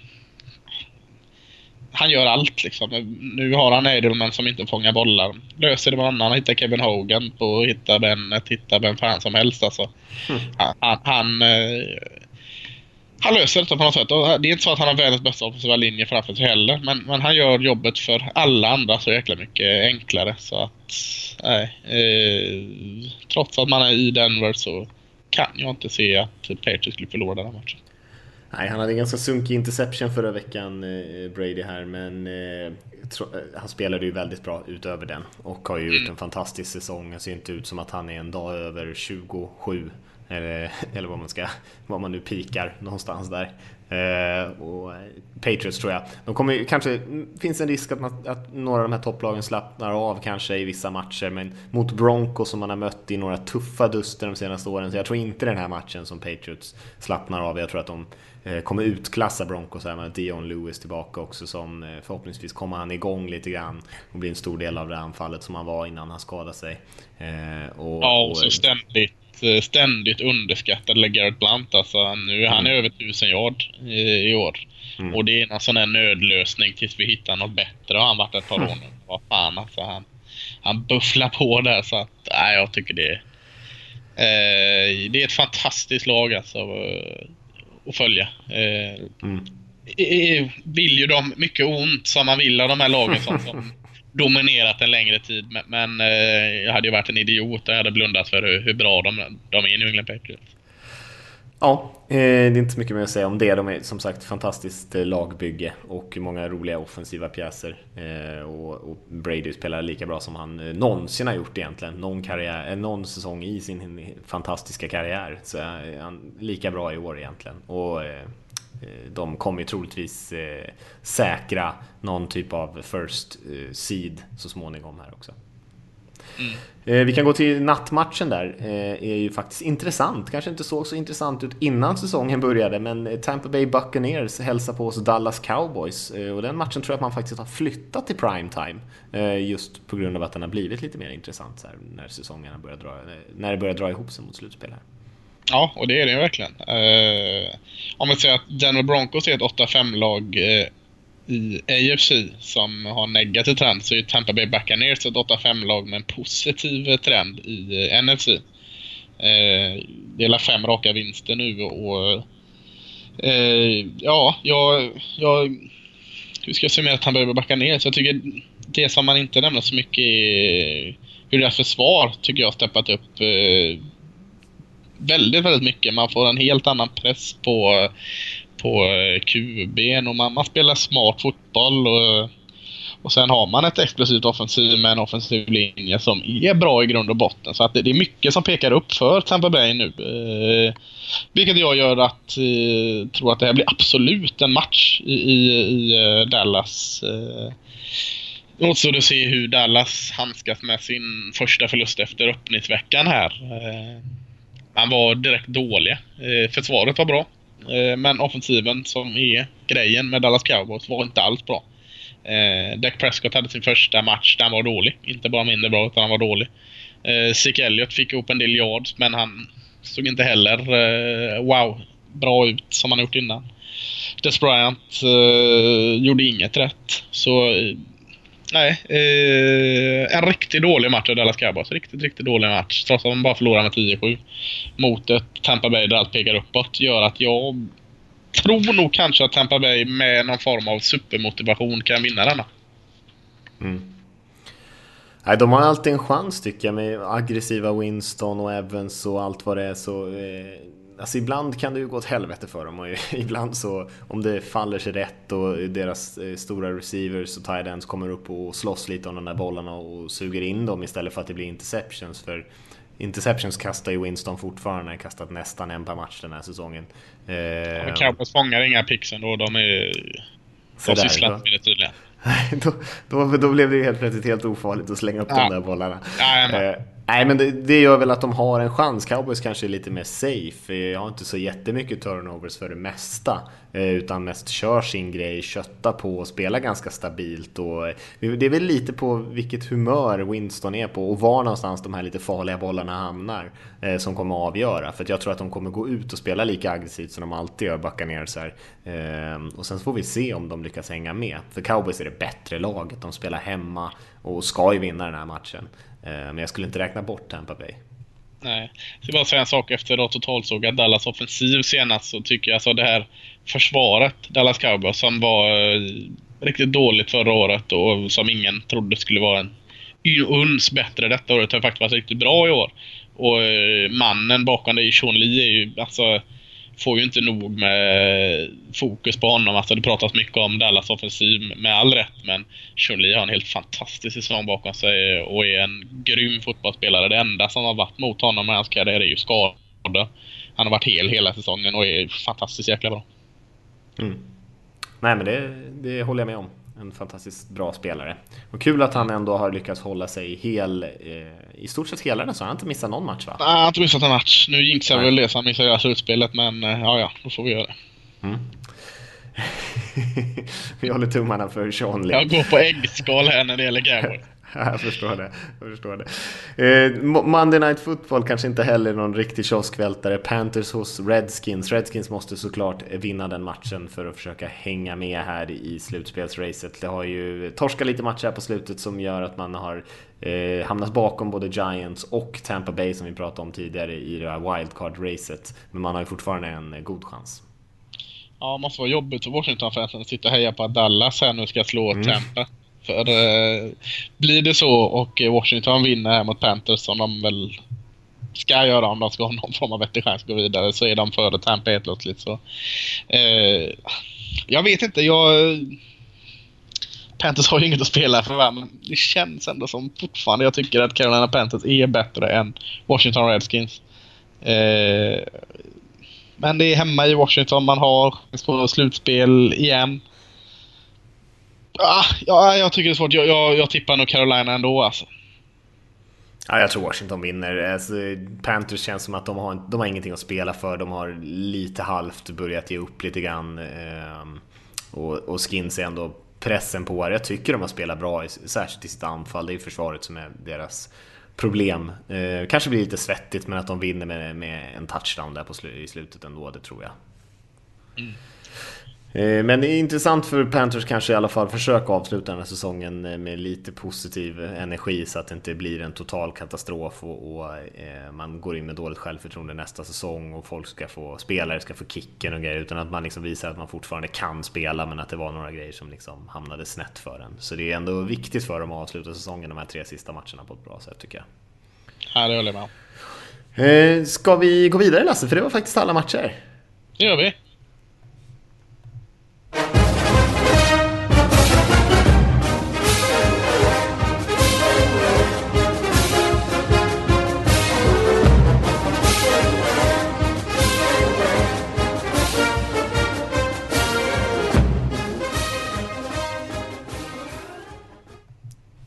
han gör allt liksom. Nu har han Edelman som inte fångar bollar. Löser det med annan. Hittar Kevin Hogan på hittar Bennett, hittar vem fan som helst alltså. Mm. Han, han, eh, han löser detta på något sätt. Och det är inte så att han har världens bästa offensiva linje framför sig heller. Men, men han gör jobbet för alla andra så jäkla mycket enklare. Så att, nej. Eh, trots att man är i Denver så kan jag inte se att Patriots skulle förlora den här matchen. Nej, han hade en ganska sunkig interception förra veckan, eh, Brady här, men eh, eh, han spelade ju väldigt bra utöver den och har ju gjort mm. en fantastisk säsong. Det ser inte ut som att han är en dag över 27 eller, eller vad man ska, vad man nu pikar någonstans där. Eh, och Patriots tror jag. De kommer kanske, finns en risk att, man, att några av de här topplagen slappnar av kanske i vissa matcher, men mot Broncos som man har mött i några tuffa duster de senaste åren, så jag tror inte den här matchen som Patriots slappnar av. Jag tror att de eh, kommer utklassa Broncos här med Dion Lewis tillbaka också som eh, förhoppningsvis kommer han igång lite grann och blir en stor del av det anfallet som han var innan han skadade sig. Eh, och, ja, och så ständigt ständigt underskattad LeGarrette Blunt. Alltså, nu, Han är mm. över 1000 yard i, i år. Mm. Och det är någon sån här nödlösning tills vi hittar något bättre. Och han varit ett par år nu. Vad fan alltså. Han, han bufflar på där så att, nej, jag tycker det eh, Det är ett fantastiskt lag alltså eh, att följa. Eh, mm. Vill ju de mycket ont som man vill av de här lagen som, som dominerat en längre tid. Men, men eh, jag hade ju varit en idiot och jag hade blundat för hur, hur bra de, de är i New England Patriots. Ja, eh, det är inte så mycket mer att säga om det. De är som sagt fantastiskt eh, lagbygge och många roliga offensiva pjäser. Eh, och, och Brady spelar lika bra som han eh, någonsin har gjort egentligen. Någon, karriär, eh, någon säsong i sin fantastiska karriär. Så är han lika bra i år egentligen. Och de kommer ju troligtvis eh, säkra någon typ av first eh, seed så småningom här också. Mm. Vi kan gå till nattmatchen där. är ju faktiskt intressant. Kanske inte såg så intressant ut innan säsongen började, men Tampa Bay Buccaneers hälsar på oss Dallas Cowboys. Och den matchen tror jag att man faktiskt har flyttat till primetime. Just på grund av att den har blivit lite mer intressant här, när säsongerna börjar dra, när det börjar dra ihop sig mot slutspel här. Ja, och det är det verkligen. Eh, om man säger att Denver Broncos är ett 8-5-lag eh, i AFC som har negativ trend så är Tampa Bay Buccaneers ett 8-5-lag med en positiv trend i eh, NFC. Eh, det är fem raka vinster nu och eh, ja, jag, jag hur ska jag summera Tampa Bay Buccaneers? Jag tycker det som man inte nämner så mycket är hur deras försvar tycker jag har steppat upp eh, väldigt, väldigt mycket. Man får en helt annan press på, på QB'n och man, man spelar smart fotboll. Och, och sen har man ett explosivt offensiv med en offensiv linje som är bra i grund och botten. Så att det, det är mycket som pekar upp för Tampa Bay nu. Eh, vilket jag gör att eh, tro att det här blir absolut en match i, i, i eh, Dallas. Eh, återstår att se hur Dallas handskas med sin första förlust efter öppningsveckan här. Eh, man var direkt dåliga. Eh, försvaret var bra. Eh, men offensiven som är grejen med Dallas Cowboys var inte alls bra. Eh, Dak Prescott hade sin första match där han var dålig. Inte bara mindre bra, utan han var dålig. Eh, Zeke Elliott fick ihop en del yards, men han såg inte heller eh, wow bra ut som han gjort innan. Des Bryant eh, gjorde inget rätt. Så eh, Nej, eh, en riktigt dålig match av Dallas Cowboys. Riktigt, riktigt dålig match. Trots att de bara förlorar med 10-7 mot ett Tampa Bay där allt pekar uppåt. Gör att jag tror nog kanske att Tampa Bay med någon form av supermotivation kan vinna denna. Mm. Nej, de har alltid en chans tycker jag med aggressiva Winston och Evans och allt vad det är. Så, eh, alltså ibland kan det ju gå åt helvete för dem och ibland så om det faller sig rätt och deras eh, stora receivers och tight ends kommer upp och slåss lite om de där bollarna och suger in dem istället för att det blir interceptions. För Interceptions kastar ju Winston fortfarande, kastat nästan en per match den här säsongen. Eh, ja, Cowboys fångar inga pix ändå, de är... De sysslar inte med det tydligen. då, då, då blev det ju helt plötsligt helt ofarligt att slänga upp ja. de där bollarna. Ja, eh, nej, men det, det, gör väl att de har en chans. Cowboys kanske är lite mer safe. Eh, jag har inte så jättemycket turnovers för det mesta. Eh, utan mest kör sin grej, köttar på och spelar ganska stabilt. Och eh, det är väl lite på vilket humör Winston är på och var någonstans de här lite farliga bollarna hamnar. Som kommer att avgöra. För jag tror att de kommer gå ut och spela lika aggressivt som de alltid gör, backa ner så här. Och sen får vi se om de lyckas hänga med. För Cowboys är det bättre laget. De spelar hemma och ska ju vinna den här matchen. Eh, men jag skulle inte räkna bort Tampa Bay. Nej. Jag ska bara säga en sak efter att totalsågat Dallas offensiv senast så tycker jag alltså det här försvaret, Dallas Cowboys, som var eh, riktigt dåligt förra året och som ingen trodde skulle vara en uns bättre detta året har faktiskt varit riktigt bra i år. Och eh, mannen bakom det, Sean Lee, är ju alltså får ju inte nog med fokus på honom. Alltså det pratas mycket om Dallas offensiv med all rätt men Sean har en helt fantastisk säsong bakom sig och är en grym fotbollsspelare. Det enda som har varit mot honom i hans karriär är ju skador. Han har varit hel hela säsongen och är fantastiskt jäkla bra. Mm. Nej men det, det håller jag med om. En fantastiskt bra spelare. Och kul att han ändå har lyckats hålla sig hel, eh, i stort sett hela den, så han har inte missat någon match va? Nej, han har inte missat en match. Nu jinxar vi väl det så han missar slutspelet, men eh, ja, ja, då får vi göra det. Mm. vi håller tummarna för Sean Lee. Jag går på äggskal här när det gäller Gabor. jag förstår det. Jag förstår det. Eh, Monday Night Football kanske inte heller någon riktig kioskvältare. Panthers hos Redskins. Redskins måste såklart vinna den matchen för att försöka hänga med här i slutspelsracet. Det har ju torskat lite matcher här på slutet som gör att man har eh, hamnat bakom både Giants och Tampa Bay som vi pratade om tidigare i det här wildcard-racet. Men man har ju fortfarande en god chans. Ja, det måste vara jobbigt för Washington-fansen att sitta och heja på att Dallas här nu ska slå mm. Tampa. För eh, blir det så och Washington vinner här mot Panthers som de väl ska göra om de ska ha någon form av vettig chans att gå vidare så är de före Tampa helt plötsligt. Så, eh, jag vet inte, jag... Panthers har ju inget att spela för men det känns ändå som fortfarande jag tycker att Carolina Panthers är bättre än Washington Redskins. Eh, men det är hemma i Washington man har på slutspel igen. Ah, ja, jag tycker det är svårt. Jag, jag, jag tippar nog Carolina ändå alltså. Ja, jag tror Washington vinner. Alltså, Panthers känns som att de har, de har ingenting att spela för. De har lite halvt börjat ge upp lite grann. Eh, och, och Skins är ändå pressen på Jag tycker de har spelat bra, särskilt i sitt anfall. Det är försvaret som är deras problem. Eh, kanske blir lite svettigt, men att de vinner med, med en touchdown där på sl i slutet ändå, det tror jag. Mm. Eh, men det är intressant för Panthers kanske i alla fall försöka avsluta den här säsongen eh, med lite positiv energi så att det inte blir en total katastrof och, och eh, man går in med dåligt självförtroende nästa säsong och folk ska få, spelare ska få kicken och grejer utan att man liksom visar att man fortfarande kan spela men att det var några grejer som liksom hamnade snett för en. Så det är ändå viktigt för dem att avsluta säsongen de här tre sista matcherna på ett bra sätt tycker jag. Ja, det håller jag med om. Ska vi gå vidare Lasse? För det var faktiskt alla matcher. Det gör vi.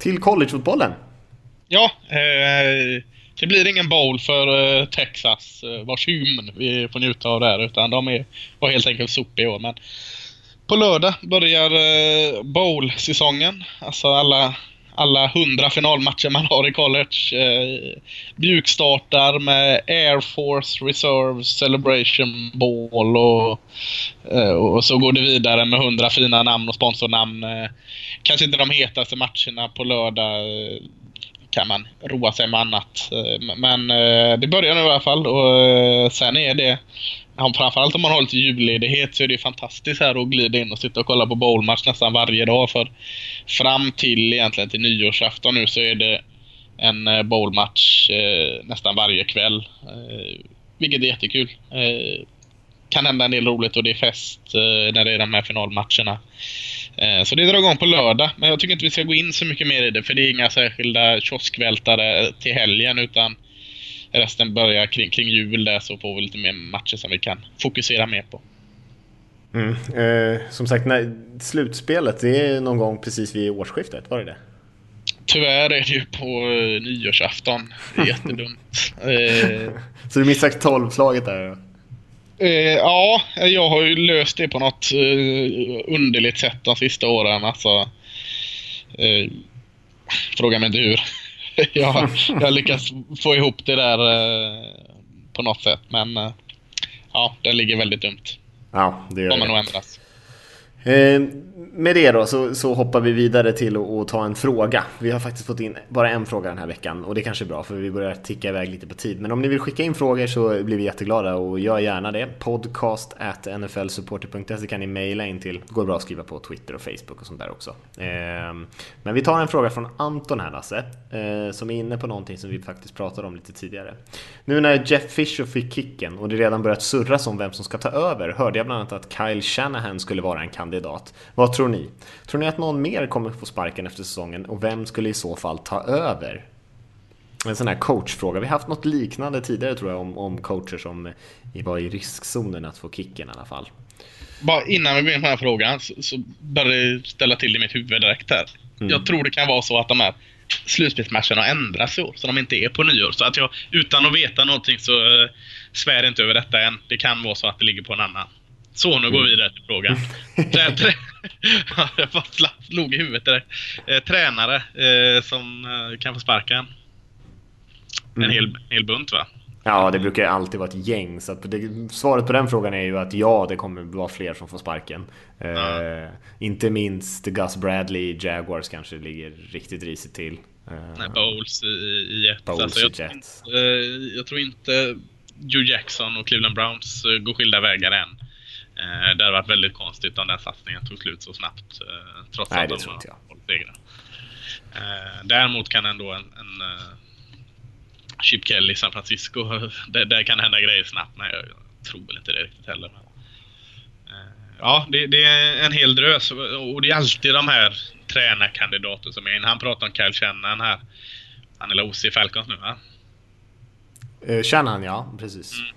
Till collegefotbollen. Ja, eh, det blir ingen bowl för eh, Texas, eh, vars hymn vi får njuta av där, utan de är, var helt enkelt sopiga i år. Men på lördag börjar eh, bowl-säsongen. Alltså alla, alla hundra finalmatcher man har i college. Eh, mjukstartar med Air Force Reserve Celebration Ball och, eh, och så går det vidare med hundra fina namn och sponsornamn. Eh, kanske inte de hetaste matcherna på lördag eh, kan man roa sig med annat. Eh, men eh, det börjar nu i alla fall och eh, sen är det framförallt om man har lite julledighet så är det fantastiskt här att glida in och sitta och kolla på bowlmatch nästan varje dag. För fram till egentligen till nyårsafton nu så är det en eh, bowlmatch eh, nästan varje kväll. Eh, vilket är jättekul. kan hända en del roligt och det är fest när det är de här finalmatcherna. Eh, så det drar igång på lördag, men jag tycker inte vi ska gå in så mycket mer i det för det är inga särskilda kioskvältare till helgen utan resten börjar kring, kring jul där så får vi lite mer matcher som vi kan fokusera mer på. Mm. Eh, som sagt, när, slutspelet det är någon gång precis vid årsskiftet, var det det? Tyvärr är det ju på uh, nyårsafton. Det är jättedumt. eh, så du missar tolvslaget där? Eh, ja, jag har ju löst det på något eh, underligt sätt de sista åren. Alltså, eh, fråga mig inte hur. jag, jag har lyckats få ihop det där eh, på något sätt. Men eh, ja, det ligger väldigt dumt. Ja, det gör kommer nog ändras. Eh, med det då så, så, hoppar vi vidare till att ta en fråga. Vi har faktiskt fått in bara en fråga den här veckan och det kanske är bra för vi börjar ticka iväg lite på tid. Men om ni vill skicka in frågor så blir vi jätteglada och gör gärna det. Podcast at nflsupporter.se kan ni mejla in till. Det går bra att skriva på Twitter och Facebook och sånt där också. Ehm, men vi tar en fråga från Anton här Lasse, eh, som är inne på någonting som vi faktiskt pratade om lite tidigare. Nu när Jeff Fisher fick kicken och det redan börjat surras om vem som ska ta över hörde jag bland annat att Kyle Shanahan skulle vara en kandidat. Vad tror ni? Tror ni att någon mer kommer få sparken efter säsongen och vem skulle i så fall ta över? En sån här coachfråga. Vi har haft något liknande tidigare tror jag om, om coacher som var i riskzonen att få kicken i alla fall. Bara innan vi går in på den här frågan så, så börjar det ställa till i mitt huvud direkt här. Mm. Jag tror det kan vara så att de här slutspelsmatcherna har ändrats i år, så de inte är på nyår. Så att jag utan att veta någonting så uh, svär inte över detta än. Det kan vara så att det ligger på en annan. Så, nu går vi vidare till frågan. jag bara slog i huvudet direkt. Eh, tränare eh, som eh, kan få sparken. En mm. hel, en hel bunt va? Ja, det brukar alltid vara ett gäng. Så det, svaret på den frågan är ju att ja, det kommer vara fler som får sparken. Ja. Eh, inte minst Gus Bradley i Jaguars kanske ligger riktigt risigt till. Eh, Nej, Bowles i, i Jets. Bowles alltså, jag, i Jets. Tror inte, jag tror inte Joe Jackson och Cleveland Browns går skilda vägar än. Eh, det hade varit väldigt konstigt om den satsningen tog slut så snabbt. Eh, trots Nej, att de har hållit segrar. Eh, däremot kan ändå en, en Chip Kelly i San Francisco, där, där kan hända grejer snabbt. Men jag tror väl inte det riktigt heller. Men, ja, det, det, är en hel drös och det är alltid de här tränarkandidater som är in. Han pratar om Kyle Shannon här. Han är OC Falcons nu va? Uh, Shannon ja, precis. Mm.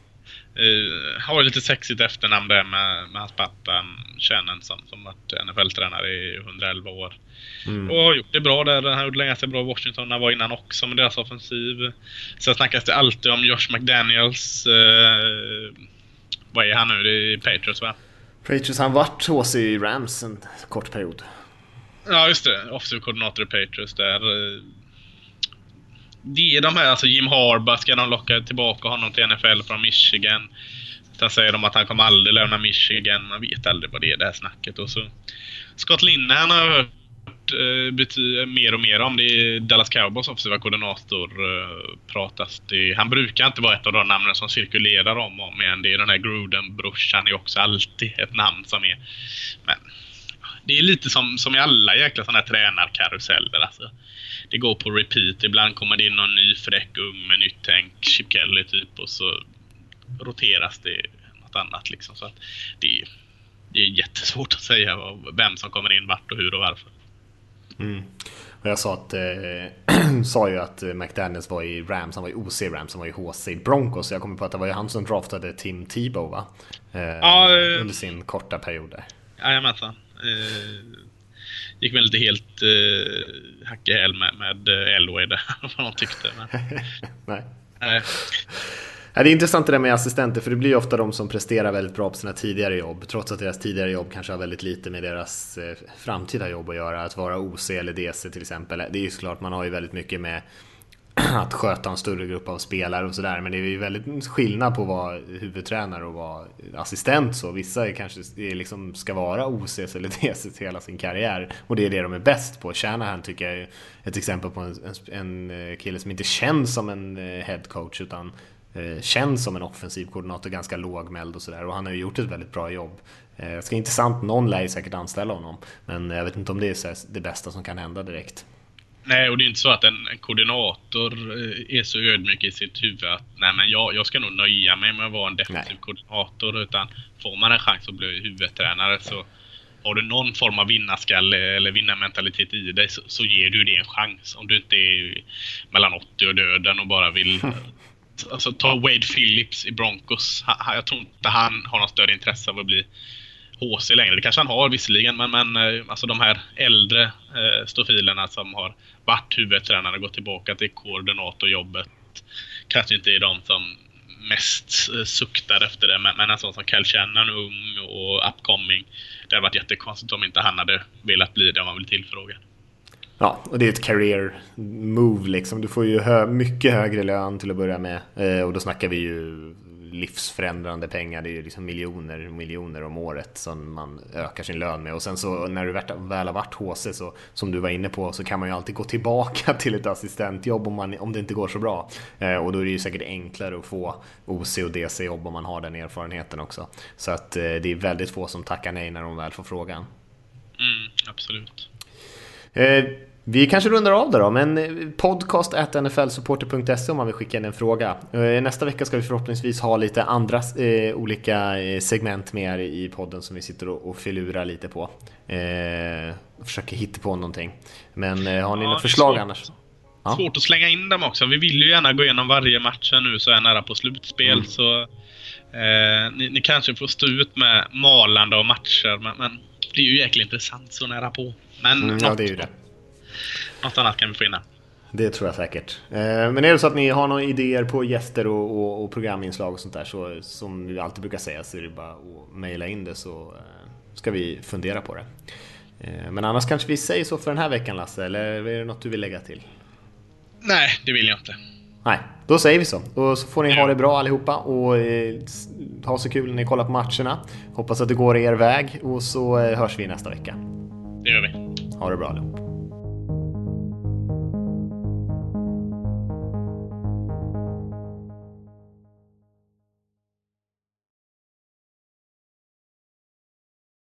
Uh, har lite sexigt efternamn där med, med hans pappa Shannon som, som varit NFL-tränare i 111 år. Mm. Och har gjort det bra där. Han gjorde ganska bra i Washington. Han var innan också med deras offensiv. Sen snackas det alltid om Josh McDaniels. Uh, vad är han nu? Det är Patriots va? Patriots, han vart HC i Rams en kort period. Ja, just det. Offensiv koordinator i Patriots där det är de här, alltså Jim Harbaugh, ska de locka tillbaka honom till NFL från Michigan? Sen säger de att han kommer aldrig lämna Michigan. Man vet aldrig vad det är det här snacket. Och så Scott Linehan har jag hört eh, bety- mer och mer om. Det är Dallas Cowboys offensiva koordinator eh, pratas det. Han brukar inte vara ett av de namnen som cirkulerar om och om igen. Det är den här Gruden-brorsan är också alltid ett namn som är... Men det är lite som, som i alla jäkla sådana här tränarkaruseller. Alltså det går på repeat. Ibland kommer det in någon ny fräck ung med nytt tänk, Chip Kelly typ och så roteras det något annat liksom. Så att det, är, det är jättesvårt att säga vem som kommer in vart och hur och varför. Mm. Och jag sa, att, eh, sa ju att McDaniels var i Rams, han var i OC Rams, han var i HC Broncos. Så jag kommer på att det var ju han som draftade Tim Tebow va? Eh, ja, eh, under sin korta period där. Jajamensan. Eh, gick väl inte helt eh, hack i häl med, med Elway där, vad de tyckte. Men... Nej. Nej. Det är intressant det där med assistenter, för det blir ju ofta de som presterar väldigt bra på sina tidigare jobb, trots att deras tidigare jobb kanske har väldigt lite med deras eh, framtida jobb att göra. Att vara OC eller DC till exempel. Det är ju såklart, man har ju väldigt mycket med att sköta en större grupp av spelare och sådär. Men det är ju väldigt skillnad på att vara huvudtränare och vara assistent. Så vissa kanske liksom ska vara OCs eller DCs hela sin karriär. Och det är det de är bäst på. Shanahan tycker jag är ett exempel på en, en, en eh, kille som inte känns som en eh, headcoach utan eh, känns som en offensiv koordinator, ganska lågmäld och sådär. Och han har ju gjort ett väldigt bra jobb. Eh, ska intressant, någon lär ju säkert anställa honom. Men jag vet inte om det är det bästa som kan hända direkt. Nej, och det är inte så att en, en, koordinator eh, är så ödmjuk i sitt huvud att nej men jag, jag ska nog nöja mig med att vara en defensiv nej. koordinator. Utan får man en chans att bli huvudtränare så har du någon form av vinnarskalle eller vinnarmentalitet i dig så, så ger du det en chans. Om du inte är mellan 80 och döden och bara vill Alltså ta Wade Phillips i Broncos. Jag tror inte han har något större intresse av att bli HC längre. Det kanske han har visserligen, men, men eh, alltså de här äldre eh, stofilerna som har varit huvudtränare och gått tillbaka till koordinatorjobbet kanske inte är de som mest eh, suktar efter det. Men, men en sån som Cal Shannon, ung och upcoming. Det hade varit jättekonstigt om inte han hade velat bli det om han blev tillfrågad. Ja, och det är ett career move liksom. Du får ju hö mycket högre lön till att börja med. Eh, och då snackar vi ju livsförändrande pengar. Det är ju liksom miljoner miljoner om året som man ökar sin lön med. Och sen så när du väl har varit HC så som du var inne på så kan man ju alltid gå tillbaka till ett assistentjobb om, man, om det inte går så bra. Eh, och då är det ju säkert enklare att få OC och DC jobb om man har den erfarenheten också. Så att eh, det är väldigt få som tackar nej när de väl får frågan. Mm, absolut. Eh, vi kanske rundar av det då, men eh, podcast nflsupporter.se om man vill skicka in en fråga. Eh, nästa vecka ska vi förhoppningsvis ha lite andra eh, olika eh, segment med i podden som vi sitter och, och filurar lite på. Eh, försöker hitta på någonting. Men eh, har ni ja, några förslag svårt, annars? Ja. Svårt att slänga in dem också. Vi vill ju gärna gå igenom varje match nu så är nära på slutspel. Mm. Så eh, ni, ni, kanske får stå ut med malande av matcher, men, men det är ju jäkligt intressant så nära på. Men mm, ja, det är ju det. Något annat kan vi få in Det tror jag säkert. Eh, men är det så att ni har några idéer på gäster och, och, och programinslag och sånt där så som vi alltid brukar säga så är det bara att mejla in det så eh, ska vi fundera på det. Eh, men annars kanske vi säger så för den här veckan Lasse, eller är det något du vill lägga till? Nej, det vill jag inte. Nej, då säger vi så. Och så får ni ha det bra allihopa och ha så kul när ni kollar på matcherna. Hoppas att det går er väg och så hörs vi nästa vecka. Det gör vi. Ha det bra allihop.